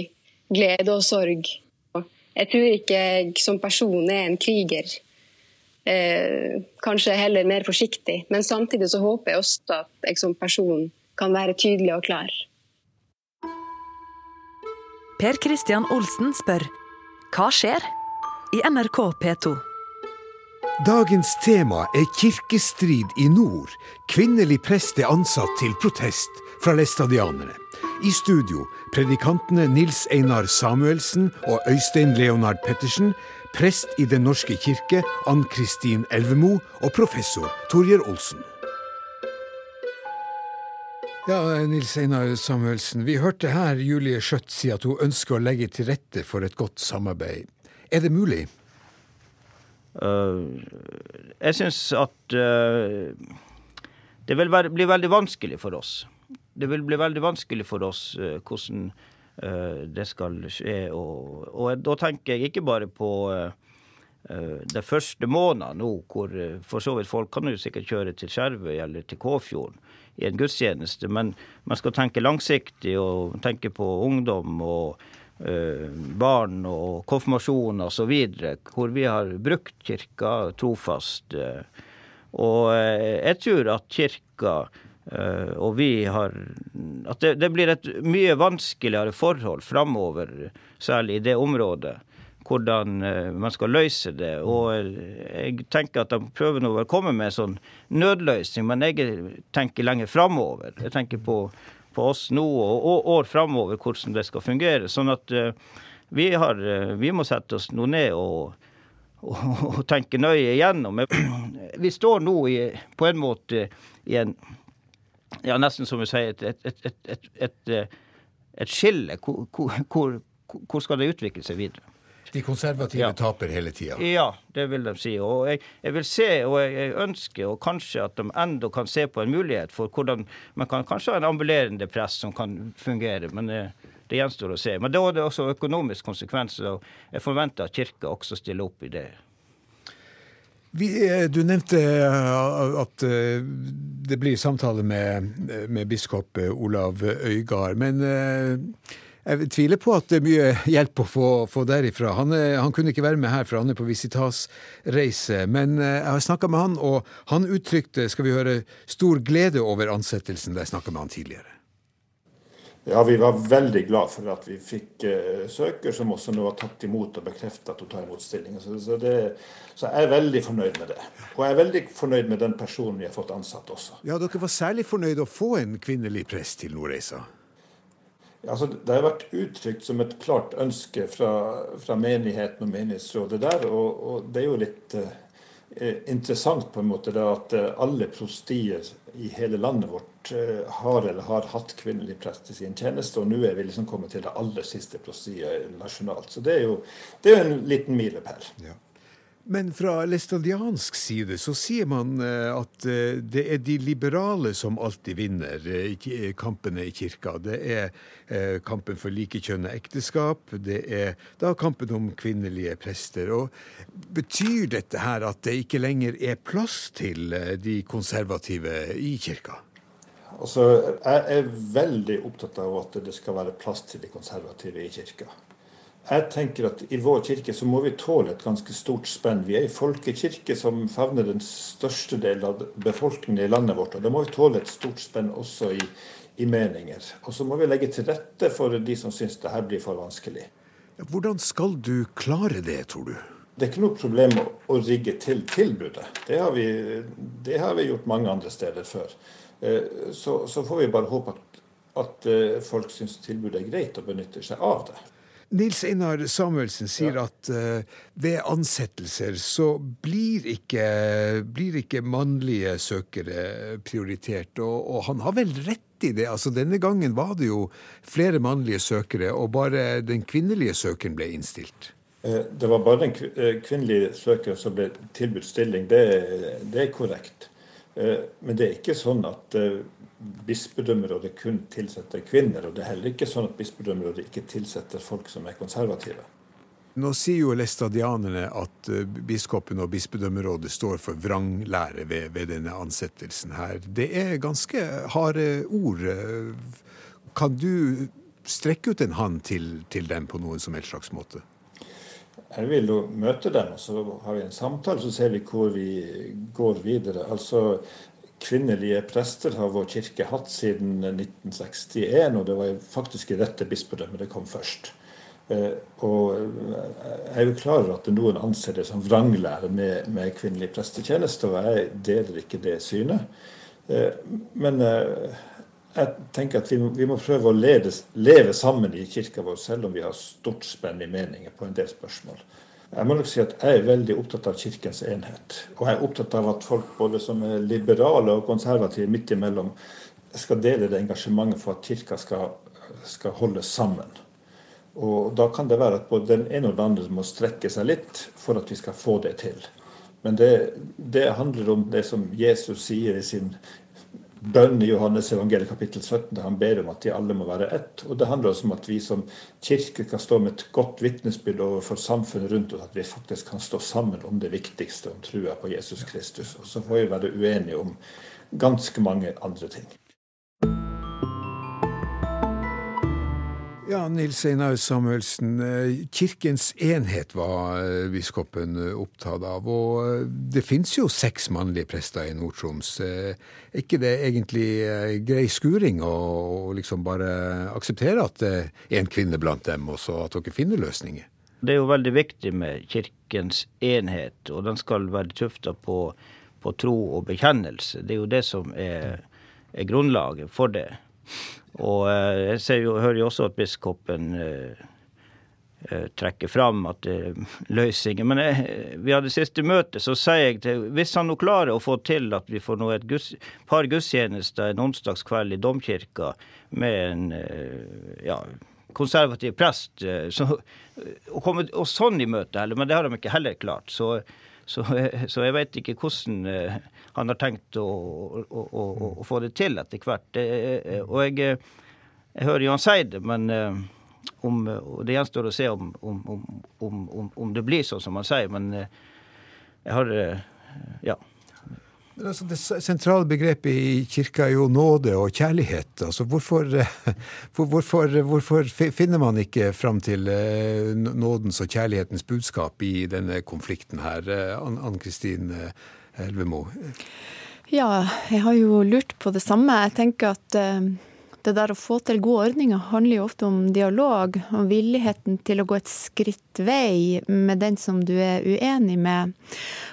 glede og sorg. Jeg tror ikke jeg som person er en kriger eh, kanskje heller mer forsiktig. Men samtidig så håper jeg også at jeg som person kan være tydelig og klar. Per Christian Olsen spør hva skjer i NRK P2? Dagens tema er kirkestrid i nord. Kvinnelig prest er ansatt til protest fra læstadianerne. I studio predikantene Nils Einar Samuelsen og Øystein Leonard Pettersen, prest i Den norske kirke Ann Kristin Elvemo og professor Torjer Olsen. Ja, Nils Einar Samuelsen, vi hørte her Julie Skjøtt si at hun ønsker å legge til rette for et godt samarbeid. Er det mulig? Uh, jeg syns at uh, det vil være, bli veldig vanskelig for oss. Det vil bli veldig vanskelig for oss uh, hvordan det skal skje. Og, og, da tenker jeg ikke bare på det første måneden nå, hvor for så vidt folk kan jo sikkert kjøre til Skjervøy eller til Kåfjorden i en gudstjeneste, men man skal tenke langsiktig og tenke på ungdom og uh, barn og konfirmasjon osv., hvor vi har brukt kirka trofast. Uh, og eh, jeg tror at kirka og vi har At det, det blir et mye vanskeligere forhold framover, særlig i det området hvordan man skal løse det. Og jeg tenker at de prøver nå å komme med en sånn nødløsning, men jeg tenker lenger framover. Jeg tenker på på oss nå og år framover hvordan det skal fungere. Sånn at uh, vi, har, uh, vi, må sette oss nå ned og, og, og, tenke nøye igjennom. Vi står nå i, på en måte i en ja, nesten som vi sier, et, et, et, et, et skille. Hvor, hvor, hvor skal det utvikle seg videre? De konservative ja. taper hele tida? Ja, det vil de si. Og jeg, jeg, vil se, og jeg ønsker og kanskje at de enda kan se på en mulighet for hvordan man kan kanskje ha en ambulerende press som kan fungere. men det, det gjenstår å se. Men da er det også økonomiske konsekvenser, og jeg forventer at Kirka også stiller opp i det. Vi, eh, du nevnte eh, at eh, det blir samtale med, med biskop Olav Øygard. Men jeg tviler på at det er mye hjelp å få, få derifra. Han, han, kunne ikke være med her, for han er på visitasreise. Men jeg har snakka med han, og han uttrykte skal vi høre, stor glede over ansettelsen da jeg snakka med han tidligere. Ja, vi var veldig glad for at vi fikk uh, søker som også nå har tatt imot og bekreftet at hun tar imot stillingen. Så, så, så, jeg er veldig fornøyd med det. Og jeg er veldig fornøyd med den personen vi har fått ansatt også. Ja, Dere var særlig fornøyd å få en kvinnelig prest til Nordreisa? Ja, altså, det har vært uttrykt som et klart ønske fra, fra menigheten og menighetsrådet der. Og, og det er jo litt uh, interessant på en måte da, at alle prostier i hele landet vårt Eh, har eller har hatt kvinnelig prest i sin tjeneste, og nå er vi liksom kommet til det aller siste prostiet nasjonalt. Så det er jo, det er en liten milepæl. Ja. Men fra læstadiansk side så sier man eh, at eh, det er de liberale som alltid vinner kampene i kirka. Det er kampen for likekjønnet ekteskap, det er da kampen om kvinnelige prester. Og Betyr dette her at det ikke lenger er plass til de konservative i kirka? Altså, jeg er veldig opptatt av at det skal være plass til de konservative i kirka. Jeg tenker at I vår kirke så må vi tåle et ganske stort spenn. Vi er en folkekirke som favner den største delen av befolkningen i landet vårt. og Da må vi tåle et stort spenn også i, i meninger. Og så må vi legge til rette for de som syns det her blir for vanskelig. Hvordan skal du klare det, tror du? Det er ikke noe problem å, rigge til tilbudet. Det har, vi, det har vi gjort mange andre steder før. Eh, så, så, får vi bare håpe at, at eh, folk syns tilbudet er greit og benytter seg av det. Nils Einar Samuelsen sier ja. at uh, ved ansettelser så blir ikke, blir ikke mannlige søkere prioritert. Og, og, han har vel rett i det. Altså Denne gangen var det jo flere mannlige søkere, og bare den kvinnelige søkeren ble innstilt. Det var bare den kvinnelige søkeren som ble tilbudt stilling. Det, det er korrekt. Eh, men det er ikke sånn at eh, bispedømmerådet kun tilsetter kvinner. Og det er heller ikke sånn at bispedømmerådet ikke tilsetter folk som er konservative. Nå sier jo læstadianerne at eh, biskopen og bispedømmerådet står for vranglære ved, ved denne ansettelsen her. Det er ganske harde ord. Kan du strekke ut en hånd til, til dem på noen som helst slags måte? Jeg vil jo møte dem, og så har vi en samtale, så ser vi hvor vi går videre. Altså, Kvinnelige prester har vår kirke hatt siden 1961, og det var faktisk i dette bispedømmet det kom først. Eh, og jeg er jo klar over at noen anser det som vranglære med, med kvinnelig prestetjeneste, og jeg deler ikke det synet. Eh, men eh, jeg tenker at vi må, vi må prøve å lede, leve sammen i kirka vår, selv om vi har stort spenn i meninger på en del spørsmål. Jeg må nok si at jeg er veldig opptatt av kirkens enhet. Og jeg er opptatt av at folk både som er liberale og konservative midt imellom, skal dele det engasjementet for at kirka skal, skal holdes sammen. Og Da kan det være at både den ene og den andre må strekke seg litt for at vi skal få det til. Men det, det handler om det som Jesus sier i sin bønn i Johannes evangeliet kapittel 17, der han ber om at de alle må være ett. Og det handler også om at vi som kirke kan stå med et godt vitnesbyrd overfor samfunnet rundt oss, at vi faktisk kan stå sammen om det viktigste, om trua på Jesus Kristus. Og så får vi være uenige om ganske mange andre ting. Ja, Nils Einar Samuelsen. Eh, kirkens enhet var eh, biskopen eh, opptatt av. Og det fins jo seks mannlige prester i Nord-Troms. Er ikke det egentlig grei skuring å liksom bare akseptere at det er en kvinne blant dem, og så at dere finner løsninger? Det er jo veldig viktig med kirkens enhet, og den skal være tufta på, på, tro og bekjennelse. Det er jo det som er, er grunnlaget for det. Og eh, jeg ser jo, hører jo også at biskopen eh, eh, trekker fram at det er løsninger. Men jeg, vi hadde siste møte, så sier jeg til Hvis han nå klarer å få til at vi får nå et gus, par gudstjenester en onsdagskveld i domkirka med en ja, konservativ prest så, og, komme, og sånn i møte heller, men det har de ikke heller klart. Så, så, så jeg vet ikke hvordan han har tenkt å, å, å, å få det til etter hvert. Og jeg, jeg hører jo han si det, men eh, om, det gjenstår å se om, om, om, om, det blir sånn som han sier. Men eh, jeg har eh, Ja. Altså, det sentrale begrepet i kirka er jo nåde og kjærlighet. Altså, hvorfor, hvorfor, hvorfor finner man ikke fram til nådens og kjærlighetens budskap i denne konflikten her? Ann Kristin Elvemo? Ja, jeg har jo lurt på det samme. Jeg tenker at uh, det der å få til gode ordninger handler jo ofte om dialog, og villigheten til å gå et skritt vei med den som du er uenig med.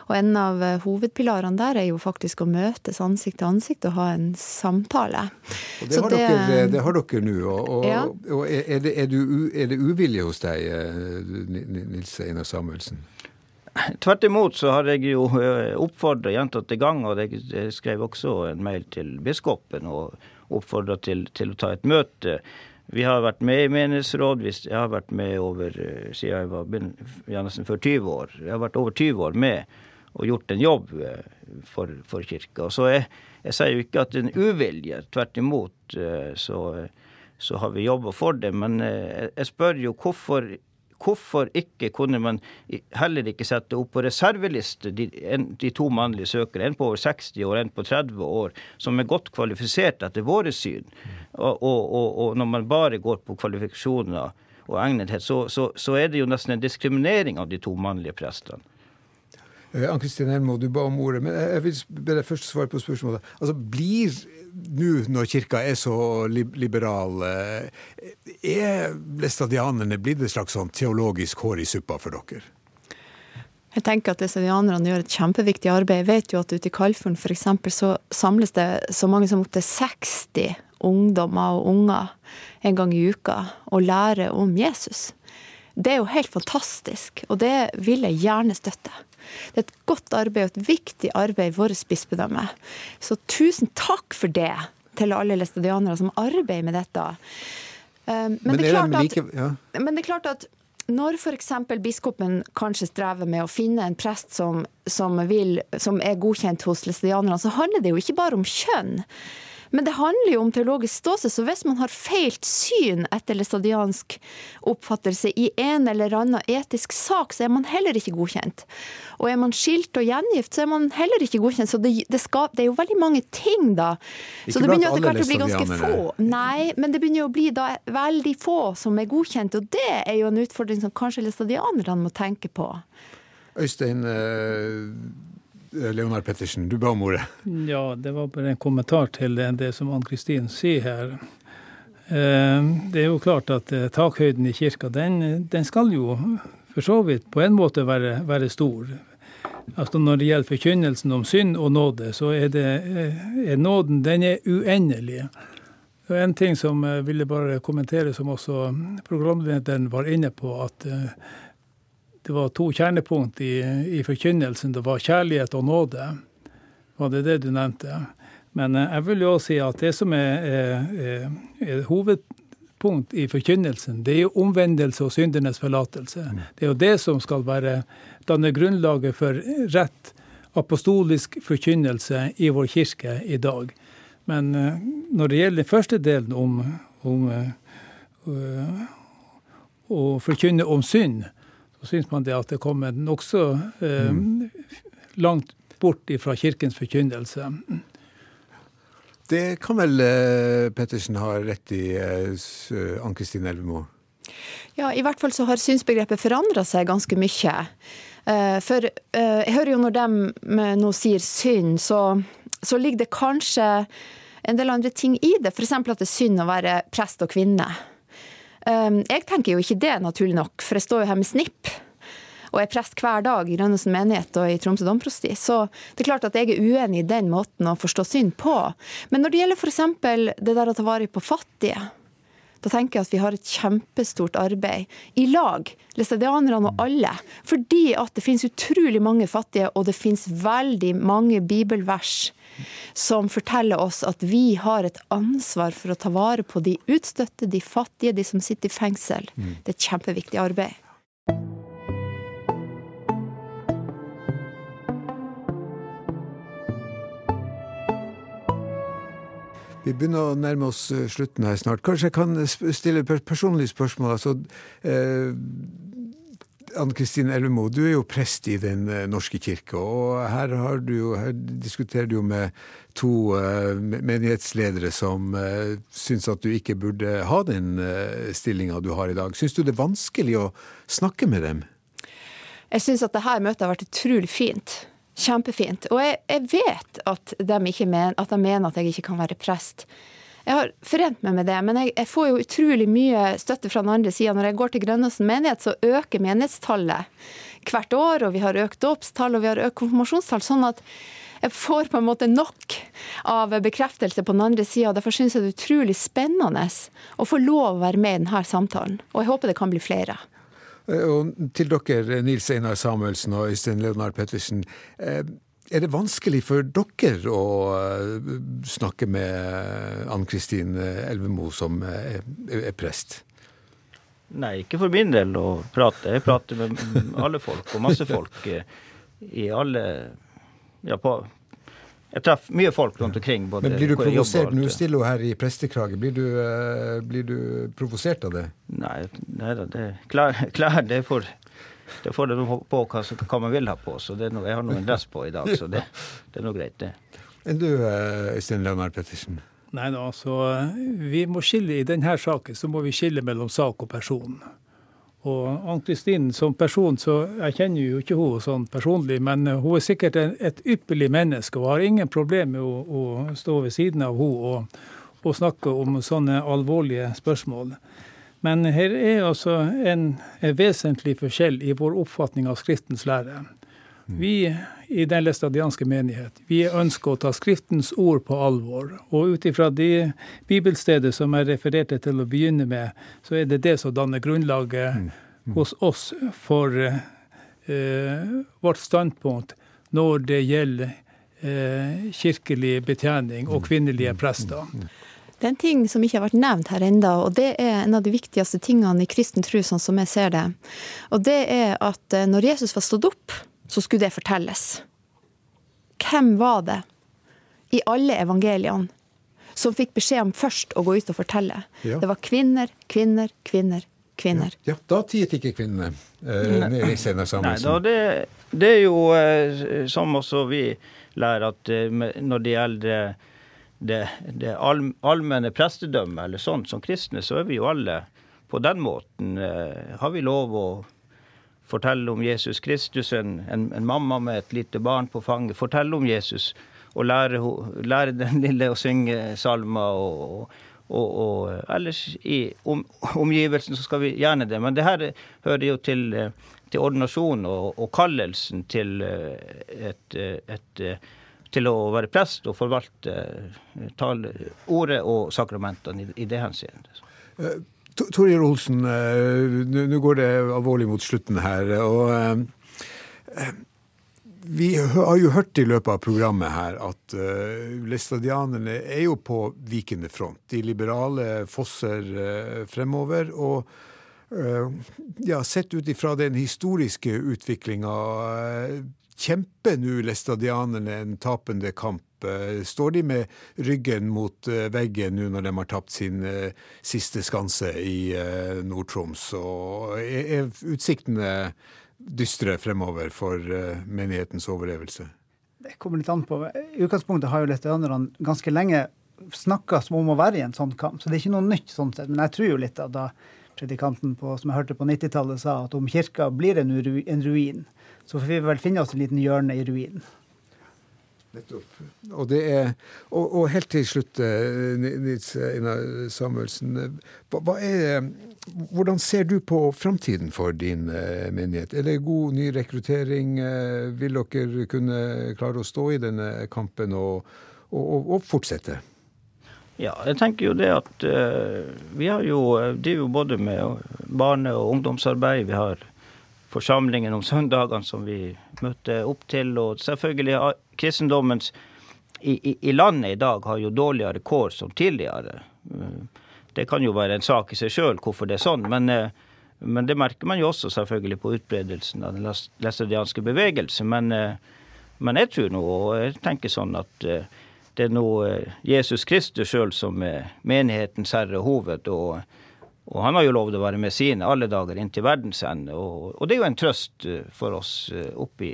Og en av eh, hovedpilarene der er jo faktisk å møtes ansikt til ansikt og ha en samtale. Og det, har, det, dere, det har dere nå. Og, og, ja. og er, det, er, du, er, det, uvilje hos deg, Nils Einar Samuelsen? Tvert imot så har jeg jo eh, oppfordra gjentatte ganger, og jeg skrev også en mail til biskopen og oppfordra til, til, å ta et møte. Vi har vært med i menighetsråd. Jeg har vært med over eh, siden jeg var nesten før 20 år. Jeg har vært over 20 år med og gjort en jobb eh, for, for kirka. Så jeg, jeg, sier jo ikke at det er en uvilje. Tvert imot så, så har vi jobba for det. Men jeg spør jo hvorfor Hvorfor ikke kunne man heller ikke sette opp på reserveliste de, de, to mannlige søkere, en på over 60 år, en på 30 år, som er godt kvalifisert etter våre syn? Og, og, og, og når man bare går på kvalifikasjoner og egnethet, så, så, så er det jo nesten en diskriminering av de to mannlige prestene. Eh, Ann-Kristin Helmo, du ba om ordet, men jeg vil deg først svare på spørsmålet. Altså, Blir nå når kirka er så liberal, eh, er læstadianerne blitt et slags sånn teologisk hår i suppa for dere? Jeg tenker at læstadianerne gjør et kjempeviktig arbeid. Jeg vet jo at ute i Kalfjorden f.eks. så samles det så mange som opptil 60 ungdommer og unger en gang i uka og lærer om Jesus. Det er jo helt fantastisk, og det vil jeg gjerne støtte. Det er et godt arbeid og et viktig arbeid i vårt bispedømme. Så tusen takk for det til alle læstadianere som arbeider med dette. Um, men, men, det at, like, ja. men, det er klart at, når f.eks. biskopen kanskje strever med å finne en prest som, som, vil, som er godkjent hos læstadianerne, så handler det jo ikke bare om kjønn. Men det handler jo om teologisk ståsted, så hvis man har feilt syn etter læstadiansk oppfattelse i en eller annen etisk sak, så er man heller ikke godkjent. Og er man skilt og gjengift, så er man heller ikke godkjent. Så det, det, skal, det er jo veldig mange ting, da. Ikke så det begynner etter hvert å bli ganske få. Nei, men det begynner jo å bli da veldig få som er godkjent, og det er jo en utfordring som kanskje læstadianerne må tenke på. Øystein, eh, Leonard Pettersen, du ba om ordet. Ja, det var bare en kommentar til det som Ann-Kristin sier her. Eh, det er jo klart at eh, takhøyden i kirka, den, den skal jo for så vidt på en måte være, være stor. Altså Når det gjelder forkynnelsen om synd og nåde, så er, det, er nåden den er uendelig. Og En ting som jeg ville bare kommentere, som også programlederen var inne på, at det var to kjernepunkt i, i, forkynnelsen. Det var kjærlighet og nåde. Var det det du nevnte? Men eh, jeg vil jo også si at det som er, er, er hovedpunkt i forkynnelsen, det er jo omvendelse og syndernes forlatelse. Mm. Det er jo det som skal være danne grunnlaget for rett apostolisk forkynnelse i vår kirke i dag. Men eh, når det gjelder den første delen om, om uh, å forkynne om synd, så syns man det at det kommer nokså eh, mm. langt bort fra kirkens forkynnelse. Det kan vel eh, Pettersen ha rett i, eh, Ann-Kristin Elvemo? Ja, i hvert fall så har synsbegrepet forandra seg ganske mye. Eh, for eh, jeg hører jo når de nå sier synd, så, så ligger det kanskje en del andre ting i det. F.eks. at det er synd å være prest og kvinne. Ehm, jeg tenker jo ikke det, naturlig nok, for jeg står jo her med snipp. Og er prest hver dag i Rønnesen menighet og i Tromsø domprosti. Så det er klart at jeg er uenig i den måten å forstå synd på. Men når det gjelder f.eks. det der å ta vare på fattige, da tenker jeg at vi har et kjempestort arbeid i lag, læstadianerne og alle. Fordi at det finnes utrolig mange fattige, og det finnes veldig mange bibelvers som forteller oss at vi har et ansvar for å ta vare på de utstøtte, de fattige, de som sitter i fengsel. Mm. Det er et kjempeviktig arbeid. Vi begynner å nærme oss eh, slutten her snart. Kanskje jeg kan stille et personlig spørsmål. Altså, eh, Anne Kristin Elvemo, du er jo prest i Den eh, norske kirke, og her, du, her diskuterer du jo med to uh, menighetsledere som uh, syns at du ikke burde ha den uh, stillinga du har i dag. Syns du det er vanskelig å snakke med dem? Jeg syns at dette møtet har vært utrolig fint. Kjempefint. Og jeg, jeg vet at de, mener, at de, mener, at jeg ikke kan være prest. jeg har forent meg med det, men jeg, jeg, får jo utrolig mye støtte fra den andre sida. Når jeg går til Grønnåsen menighet, så øker menighetstallet hvert år, og vi har økt dåpstall og vi har økt konfirmasjonstall. sånn at jeg får på en måte nok av bekreftelse på den andre sida. Derfor syns jeg det er utrolig spennende å få lov å være med i denne samtalen. Og jeg håper det kan bli flere. Eh, og til dere, Nils Einar Samuelsen og Øystein Leonard Pettersen. Eh, er det vanskelig for dere å eh, snakke med Ann Kristin Elvemo, som er prest? Nei, ikke for min del å prate. Jeg prater med alle folk, og masse folk i alle ja, på, jeg traff mye folk rundt omkring. Men Blir du provosert Nå stiller hun her i prestekrage? Blir du, uh, blir du provosert av det? Nei, nei da, det, klær, klær det får det får det på hva, hva, man vil ha på. så det noe, Jeg har nå en dress på i dag, så det, det er nå greit, det. Enn du, eh, Øystein Leonard Pettersen? Nei da, altså vi må skille I denne saken så må vi skille mellom sak og person. Og Ann-Kristin som person, så jeg kjenner jo ikke hun sånn personlig, men hun er sikkert et ypperlig menneske og har ingen problem med å, å stå ved siden av henne og, og, snakke om sånne alvorlige spørsmål. Men her er altså en, en vesentlig forskjell i vår oppfatning av Skriftens lære. Vi i Den læstadianske menighet vi ønsker å ta Skriftens ord på alvor. Og ut ifra de bibelsteder som jeg refererte til å begynne med, så er det det som danner grunnlaget mm. Mm. hos oss for eh, vårt standpunkt når det gjelder eh, kirkelig betjening og mm. kvinnelige mm. prester. Det er en ting som ikke har vært nevnt her enda, og det er en av de viktigste tingene i kristen tro, sånn som jeg ser det. Og det er at eh, når Jesus var stått opp, så skulle det fortelles. Hvem var det i alle evangeliene som fikk beskjed om først å gå ut og fortelle? Ja. Det var kvinner, kvinner, kvinner, kvinner. Ja, ja da tiet ikke kvinnene eh, nede i Nei, da, det, det, er jo eh, som også vi lærer at eh, når det gjelder det, det all, allmenne prestedømmet, eller sånt som kristne, så er vi jo alle på den måten. Eh, har vi lov å fortelle om Jesus Kristus, en, en, en, mamma med et lite barn på fanget. Fortelle om Jesus og lære, lære den lille å synge salmer. Og, og, og, ellers i om, omgivelsen så skal vi gjerne det. Men det her hører jo til, til ordinasjonen og, og, kallelsen til et, et, til å være prest og forvalte tale, ordet og sakramentene i, i det henseende. Eh, Torjer Olsen, eh, nå går det alvorlig mot slutten her. og eh, vi har jo hørt i løpet av programmet her at uh, læstadianerne er jo på vikende front. De liberale fosser uh, fremover. Og uh, ja, sett ut ifra den historiske utviklinga, kjemper nå læstadianerne en tapende kamp Eh, står de med ryggen mot eh, veggen nå når de har tapt sin eh, siste skanse i Nord-Troms? Og er utsiktene dystre fremover for menighetens overlevelse? Det kommer litt an på. I utgangspunktet har jo læstadianerne ganske lenge snakka som om å være i en sånn kamp, så det er ikke noe nytt sånn sett. Men jeg tror jo litt at da predikanten på, som jeg hørte på 90-tallet sa at om kirka blir en, ruin, så får vi vel finne oss en liten hjørne i ruinen. Nettopp. Og, er, og, og, helt til slutt, eh, Nils Einar Samuelsen. Hva er, hvordan ser du på framtiden for din uh, menighet? Er det god ny rekruttering? Vil dere kunne klare å stå i denne kampen og, og fortsette? Ja, jeg tenker jo det at vi har jo, driver jo både med barne- og ungdomsarbeid. Vi har forsamlingen om søndagene som vi møtte opp til. Og selvfølgelig kristendommens i, i, i, landet i dag har jo dårligere kår som tidligere. Det kan jo være en sak i seg sjøl hvorfor det er sånn, men, men, det merker man jo også selvfølgelig på utbredelsen av den læstadianske bevegelse. Men, men, jeg tror nå, og jeg tenker sånn at det er nå Jesus Kristus sjøl som er menighetens herre og hoved. og han har jo lovd å være med sine alle dager inntil verdens ende. Og, og, det er jo en trøst eh, for oss eh, oppi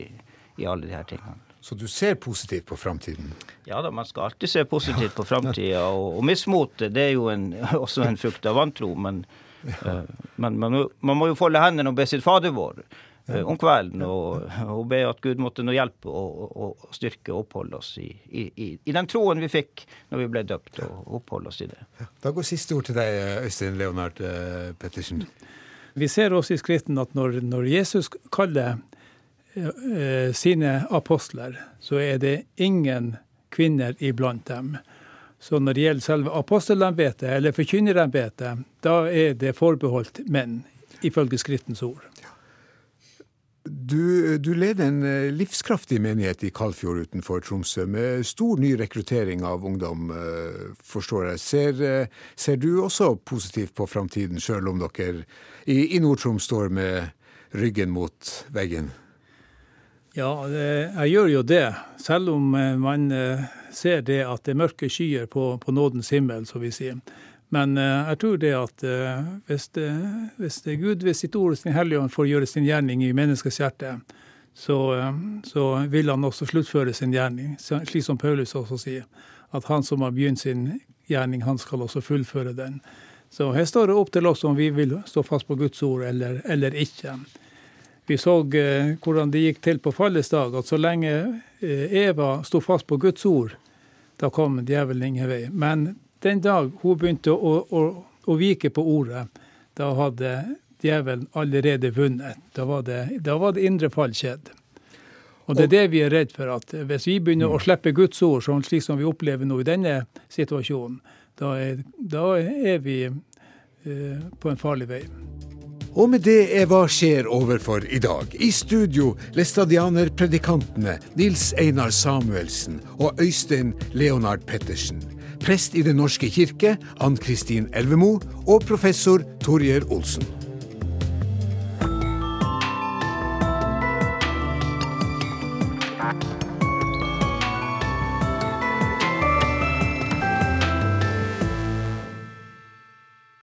i alle her tingene. Så du ser positivt på framtiden? Ja da, man skal alltid se positivt på framtida. Og, og mismot det er jo en, også en frukt av vantro. Men, ja. uh, men man, man, må jo folde hendene og be sitt Fader vår. Eh, om kvelden og, og be at Gud måtte nå hjelpe og, og, styrke og oppholde oss i, i, i, den troen vi fikk når vi ble døpt, og oppholde oss i det. Da går siste ord til deg, Øystein Leonard eh, Pettersen. Vi ser også i Skriften at når, når Jesus kaller eh, sine apostler, så er det ingen kvinner iblant dem. Så når det gjelder selve apostelembetet, eller forkynnerembetet, da er det forbeholdt menn, ifølge Skriftens ord. Du, du, leder en eh, livskraftig menighet i Kalfjord utenfor Tromsø, med stor ny rekruttering av ungdom, eh, forstår jeg. Ser, eh, ser du også positivt på framtiden, sjøl om dere i, i Nord-Troms står med ryggen mot veggen? Ja, jeg gjør jo det. Selv om man ser det at det er mørke skyer på, på nådens himmel, så vi sier. Men uh, jeg tror det at hvis, det, hvis det Gud ved sitt ord og sin Hellige Ånd får gjøre sin gjerning i menneskets hjerte, så, så, vil han også sluttføre sin gjerning, slik som Paulus også sier. At han som har begynt sin gjerning, han skal også fullføre den. Så her står det opp til oss om vi vil stå fast på Guds ord eller, eller ikke. Vi så hvordan det gikk til på fallets dag, at så lenge Eva sto fast på Guds ord, da kom djevelen ingen vei. Men den dag hun begynte å, å, å vike på ordet, da hadde djevelen allerede vunnet. Da var det, da var det indre fall skjedd. Og det er det vi er redd for, at hvis vi begynner å slippe Guds ord, sånn slik som vi opplever nå i denne situasjonen, da er, da er vi eh, på en farlig vei. Og med det er Hva skjer overfor i dag. I studio læstadianerpredikantene Nils Einar Samuelsen og Øystein Leonard Pettersen prest i Den norske kirke, Ann Kristin Elvemo, og professor Torjer Olsen.